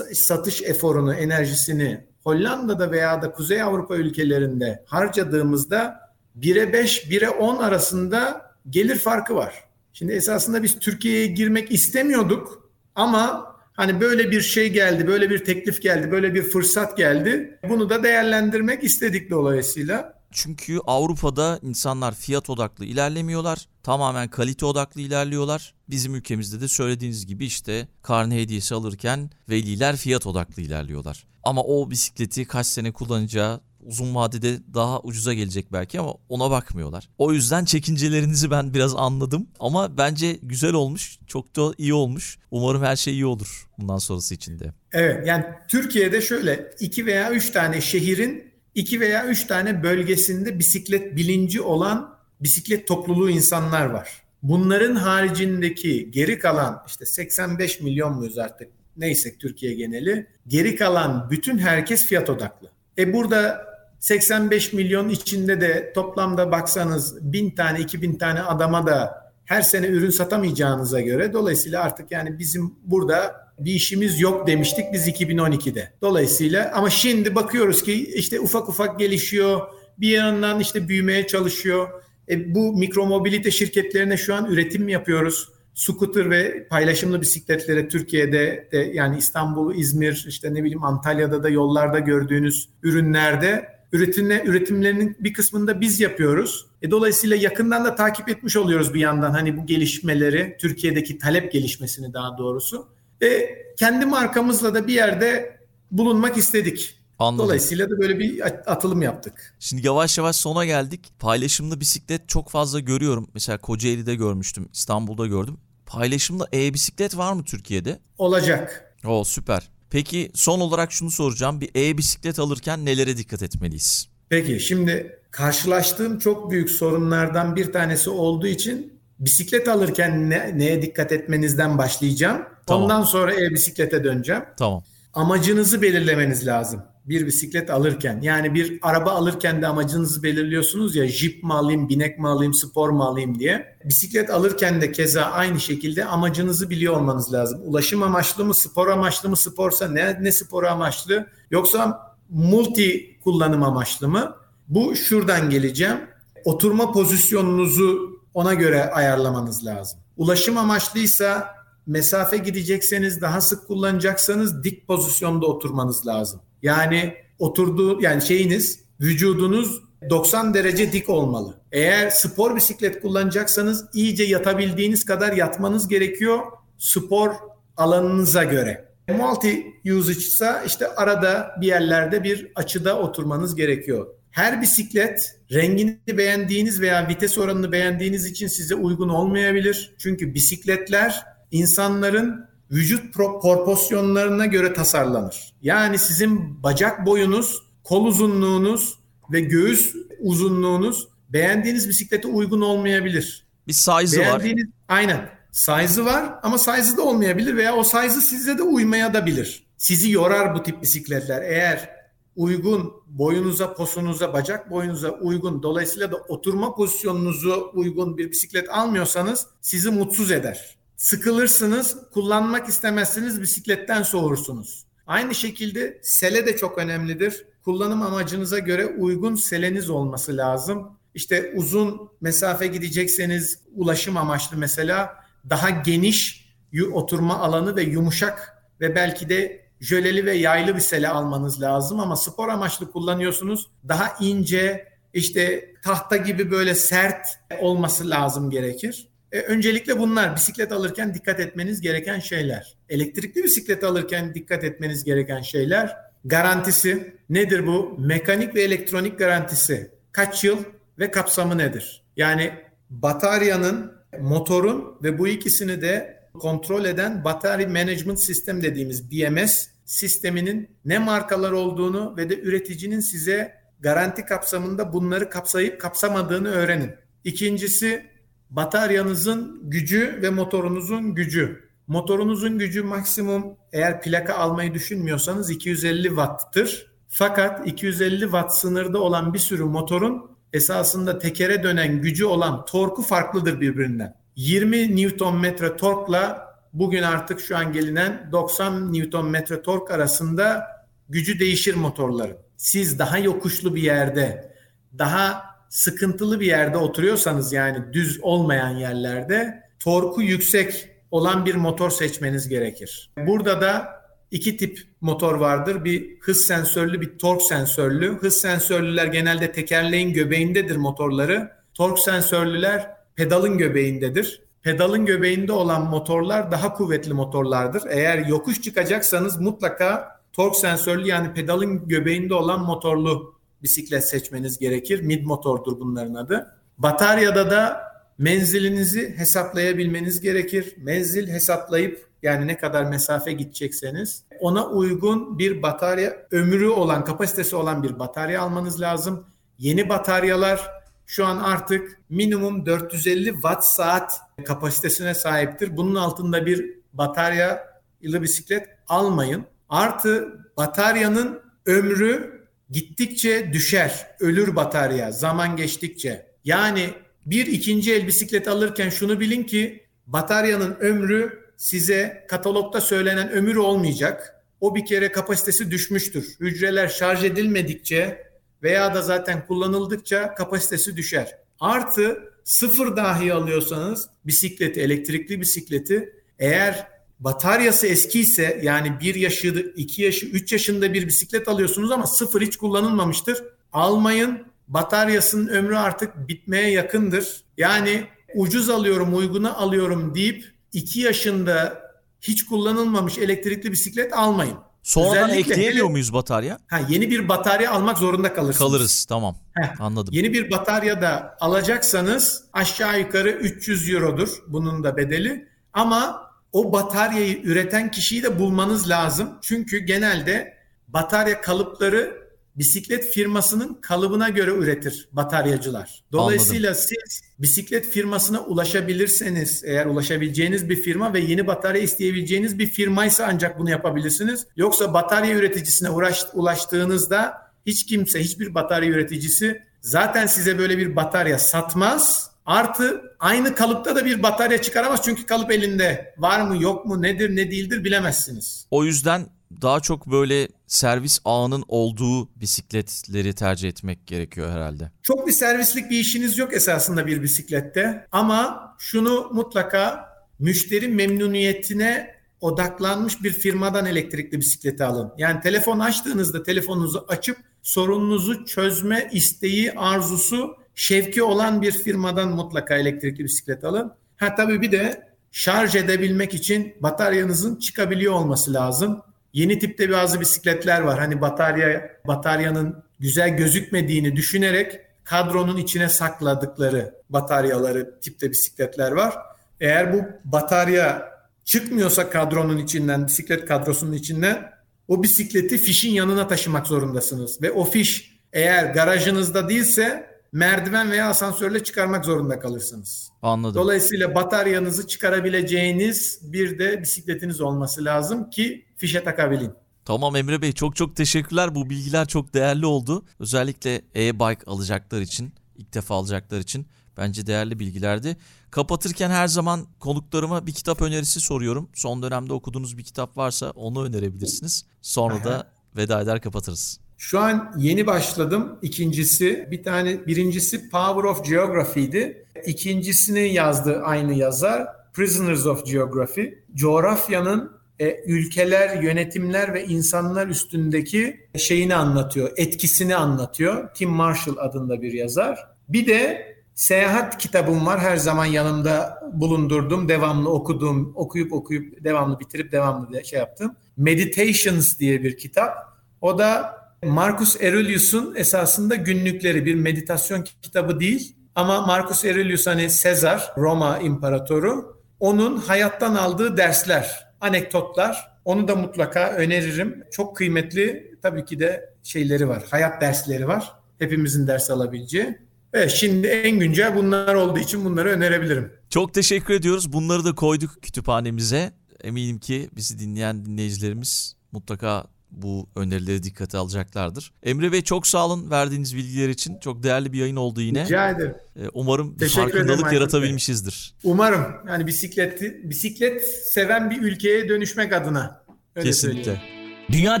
satış eforunu, enerjisini Hollanda'da veya da Kuzey Avrupa ülkelerinde harcadığımızda 1'e 5, 1'e 10 arasında gelir farkı var. Şimdi esasında biz Türkiye'ye girmek istemiyorduk ama Hani böyle bir şey geldi, böyle bir teklif geldi, böyle bir fırsat geldi. Bunu da değerlendirmek istedik dolayısıyla. Çünkü Avrupa'da insanlar fiyat odaklı ilerlemiyorlar. Tamamen kalite odaklı ilerliyorlar. Bizim ülkemizde de söylediğiniz gibi işte karne hediyesi alırken veliler fiyat odaklı ilerliyorlar. Ama o bisikleti kaç sene kullanacağı uzun vadede daha ucuza gelecek belki ama ona bakmıyorlar. O yüzden çekincelerinizi ben biraz anladım ama bence güzel olmuş. Çok da iyi olmuş. Umarım her şey iyi olur bundan sonrası için de. Evet yani Türkiye'de şöyle iki veya üç tane şehrin iki veya üç tane bölgesinde bisiklet bilinci olan bisiklet topluluğu insanlar var. Bunların haricindeki geri kalan işte 85 milyon muyuz artık neyse Türkiye geneli geri kalan bütün herkes fiyat odaklı. E burada 85 milyon içinde de toplamda baksanız 1000 tane 2000 tane adama da her sene ürün satamayacağınıza göre dolayısıyla artık yani bizim burada bir işimiz yok demiştik biz 2012'de. Dolayısıyla ama şimdi bakıyoruz ki işte ufak ufak gelişiyor. Bir yandan işte büyümeye çalışıyor. E, bu mikromobilite şirketlerine şu an üretim yapıyoruz. Scooter ve paylaşımlı bisikletlere Türkiye'de de yani İstanbul, İzmir, işte ne bileyim Antalya'da da yollarda gördüğünüz ürünlerde üretimle üretimlerinin bir kısmını da biz yapıyoruz. E, dolayısıyla yakından da takip etmiş oluyoruz bir yandan hani bu gelişmeleri, Türkiye'deki talep gelişmesini daha doğrusu. E, kendi markamızla da bir yerde bulunmak istedik. Anladım. Dolayısıyla da böyle bir atılım yaptık. Şimdi yavaş yavaş sona geldik. Paylaşımlı bisiklet çok fazla görüyorum. Mesela Kocaeli'de görmüştüm, İstanbul'da gördüm. Paylaşımlı e-bisiklet var mı Türkiye'de? Olacak. O süper. Peki son olarak şunu soracağım. Bir e-bisiklet alırken nelere dikkat etmeliyiz? Peki şimdi karşılaştığım çok büyük sorunlardan bir tanesi olduğu için bisiklet alırken ne, neye dikkat etmenizden başlayacağım. Tamam. Ondan sonra e-bisiklete döneceğim. Tamam. Amacınızı belirlemeniz lazım bir bisiklet alırken yani bir araba alırken de amacınızı belirliyorsunuz ya jip mi alayım, binek mi alayım, spor mu alayım diye. Bisiklet alırken de keza aynı şekilde amacınızı biliyor olmanız lazım. Ulaşım amaçlı mı, spor amaçlı mı, sporsa ne, ne spor amaçlı yoksa multi kullanım amaçlı mı? Bu şuradan geleceğim. Oturma pozisyonunuzu ona göre ayarlamanız lazım. Ulaşım amaçlıysa mesafe gidecekseniz daha sık kullanacaksanız dik pozisyonda oturmanız lazım. Yani oturduğu yani şeyiniz vücudunuz 90 derece dik olmalı. Eğer spor bisiklet kullanacaksanız iyice yatabildiğiniz kadar yatmanız gerekiyor spor alanınıza göre. Multi usage ise işte arada bir yerlerde bir açıda oturmanız gerekiyor. Her bisiklet rengini beğendiğiniz veya vites oranını beğendiğiniz için size uygun olmayabilir. Çünkü bisikletler insanların vücut proporsiyonlarına göre tasarlanır. Yani sizin bacak boyunuz, kol uzunluğunuz ve göğüs uzunluğunuz beğendiğiniz bisiklete uygun olmayabilir. Bir size'ı var. Aynen. Size'ı var ama size'ı da olmayabilir veya o size'ı size de uymaya da bilir. Sizi yorar bu tip bisikletler. Eğer uygun boyunuza, posunuza, bacak boyunuza uygun dolayısıyla da oturma pozisyonunuzu uygun bir bisiklet almıyorsanız sizi mutsuz eder. Sıkılırsınız, kullanmak istemezsiniz, bisikletten soğursunuz. Aynı şekilde sele de çok önemlidir. Kullanım amacınıza göre uygun seleniz olması lazım. İşte uzun mesafe gidecekseniz ulaşım amaçlı mesela daha geniş oturma alanı ve yumuşak ve belki de jöleli ve yaylı bir sele almanız lazım ama spor amaçlı kullanıyorsunuz. Daha ince işte tahta gibi böyle sert olması lazım gerekir. E, öncelikle bunlar bisiklet alırken dikkat etmeniz gereken şeyler. Elektrikli bisiklet alırken dikkat etmeniz gereken şeyler. Garantisi nedir bu? Mekanik ve elektronik garantisi. Kaç yıl ve kapsamı nedir? Yani bataryanın, motorun ve bu ikisini de kontrol eden Battery Management System dediğimiz BMS sisteminin ne markalar olduğunu ve de üreticinin size garanti kapsamında bunları kapsayıp kapsamadığını öğrenin. İkincisi bataryanızın gücü ve motorunuzun gücü. Motorunuzun gücü maksimum eğer plaka almayı düşünmüyorsanız 250 watt'tır. Fakat 250 watt sınırda olan bir sürü motorun esasında tekere dönen gücü olan torku farklıdır birbirinden. 20 Nm torkla bugün artık şu an gelinen 90 Nm tork arasında gücü değişir motorların. Siz daha yokuşlu bir yerde, daha sıkıntılı bir yerde oturuyorsanız yani düz olmayan yerlerde torku yüksek olan bir motor seçmeniz gerekir. Burada da iki tip motor vardır. Bir hız sensörlü, bir tork sensörlü. Hız sensörlüler genelde tekerleğin göbeğindedir motorları. Tork sensörlüler pedalın göbeğindedir. Pedalın göbeğinde olan motorlar daha kuvvetli motorlardır. Eğer yokuş çıkacaksanız mutlaka tork sensörlü yani pedalın göbeğinde olan motorlu bisiklet seçmeniz gerekir. Mid motordur bunların adı. Bataryada da menzilinizi hesaplayabilmeniz gerekir. Menzil hesaplayıp yani ne kadar mesafe gidecekseniz ona uygun bir batarya ömrü olan, kapasitesi olan bir batarya almanız lazım. Yeni bataryalar şu an artık minimum 450 watt saat kapasitesine sahiptir. Bunun altında bir batarya ile bisiklet almayın. Artı bataryanın ömrü gittikçe düşer. Ölür batarya zaman geçtikçe. Yani bir ikinci el bisiklet alırken şunu bilin ki bataryanın ömrü size katalogda söylenen ömür olmayacak. O bir kere kapasitesi düşmüştür. Hücreler şarj edilmedikçe veya da zaten kullanıldıkça kapasitesi düşer. Artı sıfır dahi alıyorsanız bisikleti, elektrikli bisikleti eğer bataryası eskiyse yani bir yaşı, iki yaşı, üç yaşında bir bisiklet alıyorsunuz ama sıfır hiç kullanılmamıştır. Almayın. Bataryasının ömrü artık bitmeye yakındır. Yani ucuz alıyorum, uyguna alıyorum deyip iki yaşında hiç kullanılmamış elektrikli bisiklet almayın. Sonradan Özellikle ekleyemiyor muyuz batarya? Ha, yeni bir batarya almak zorunda kalırsınız. Kalırız tamam Heh, anladım. Yeni bir batarya da alacaksanız aşağı yukarı 300 eurodur bunun da bedeli. Ama o bataryayı üreten kişiyi de bulmanız lazım. Çünkü genelde batarya kalıpları bisiklet firmasının kalıbına göre üretir bataryacılar. Dolayısıyla Anladım. siz bisiklet firmasına ulaşabilirseniz eğer ulaşabileceğiniz bir firma ve yeni batarya isteyebileceğiniz bir firmaysa ancak bunu yapabilirsiniz. Yoksa batarya üreticisine uğraş, ulaştığınızda hiç kimse, hiçbir batarya üreticisi zaten size böyle bir batarya satmaz. Artı aynı kalıpta da bir batarya çıkaramaz çünkü kalıp elinde. Var mı yok mu nedir ne değildir bilemezsiniz. O yüzden daha çok böyle servis ağının olduğu bisikletleri tercih etmek gerekiyor herhalde. Çok bir servislik bir işiniz yok esasında bir bisiklette ama şunu mutlaka müşteri memnuniyetine odaklanmış bir firmadan elektrikli bisikleti alın. Yani telefon açtığınızda telefonunuzu açıp sorununuzu çözme isteği, arzusu, şevki olan bir firmadan mutlaka elektrikli bisiklet alın. Ha tabii bir de şarj edebilmek için bataryanızın çıkabiliyor olması lazım. Yeni tipte bazı bisikletler var. Hani batarya bataryanın güzel gözükmediğini düşünerek kadronun içine sakladıkları bataryaları tipte bisikletler var. Eğer bu batarya çıkmıyorsa kadronun içinden, bisiklet kadrosunun içinden o bisikleti fişin yanına taşımak zorundasınız. Ve o fiş eğer garajınızda değilse merdiven veya asansörle çıkarmak zorunda kalırsınız. Anladım. Dolayısıyla bataryanızı çıkarabileceğiniz bir de bisikletiniz olması lazım ki fişe takabilin. Tamam Emre Bey çok çok teşekkürler. Bu bilgiler çok değerli oldu. Özellikle e-bike alacaklar için, ilk defa alacaklar için bence değerli bilgilerdi. Kapatırken her zaman konuklarıma bir kitap önerisi soruyorum. Son dönemde okuduğunuz bir kitap varsa onu önerebilirsiniz. Sonra da veda eder kapatırız. Şu an yeni başladım. İkincisi bir tane birincisi Power of Geography'di. İkincisini yazdı aynı yazar. Prisoners of Geography. Coğrafyanın e, ülkeler, yönetimler ve insanlar üstündeki şeyini anlatıyor, etkisini anlatıyor. Tim Marshall adında bir yazar. Bir de seyahat kitabım var her zaman yanımda bulundurdum, devamlı okudum, okuyup okuyup devamlı bitirip devamlı şey yaptım. Meditations diye bir kitap. O da Marcus Aurelius'un esasında günlükleri bir meditasyon kitabı değil ama Marcus Aurelius hani Sezar Roma imparatoru onun hayattan aldığı dersler, anekdotlar onu da mutlaka öneririm. Çok kıymetli tabii ki de şeyleri var. Hayat dersleri var. Hepimizin ders alabileceği. Evet şimdi en güncel bunlar olduğu için bunları önerebilirim. Çok teşekkür ediyoruz. Bunları da koyduk kütüphanemize. Eminim ki bizi dinleyen dinleyicilerimiz mutlaka bu önerileri dikkate alacaklardır. Emre Bey çok sağ olun verdiğiniz bilgiler için. Çok değerli bir yayın oldu yine. Rica ederim. Ee, umarım bir farkındalık ederim, yaratabilmişizdir. Umarım. Yani bisikleti bisiklet seven bir ülkeye dönüşmek adına. Öyle Kesinlikle. Söyleyeyim. Dünya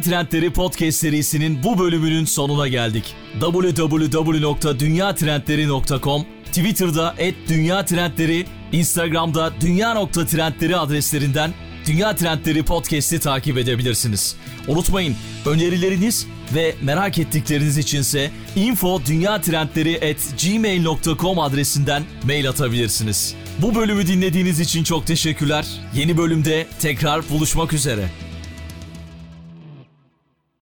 Trendleri Podcast serisinin bu bölümünün sonuna geldik. www.dünyatrendleri.com Twitter'da @dünyatrendleri, Instagram'da dünya.trendleri adreslerinden Dünya Trendleri Podcast'i takip edebilirsiniz. Unutmayın önerileriniz ve merak ettikleriniz içinse info gmail.com adresinden mail atabilirsiniz. Bu bölümü dinlediğiniz için çok teşekkürler. Yeni bölümde tekrar buluşmak üzere.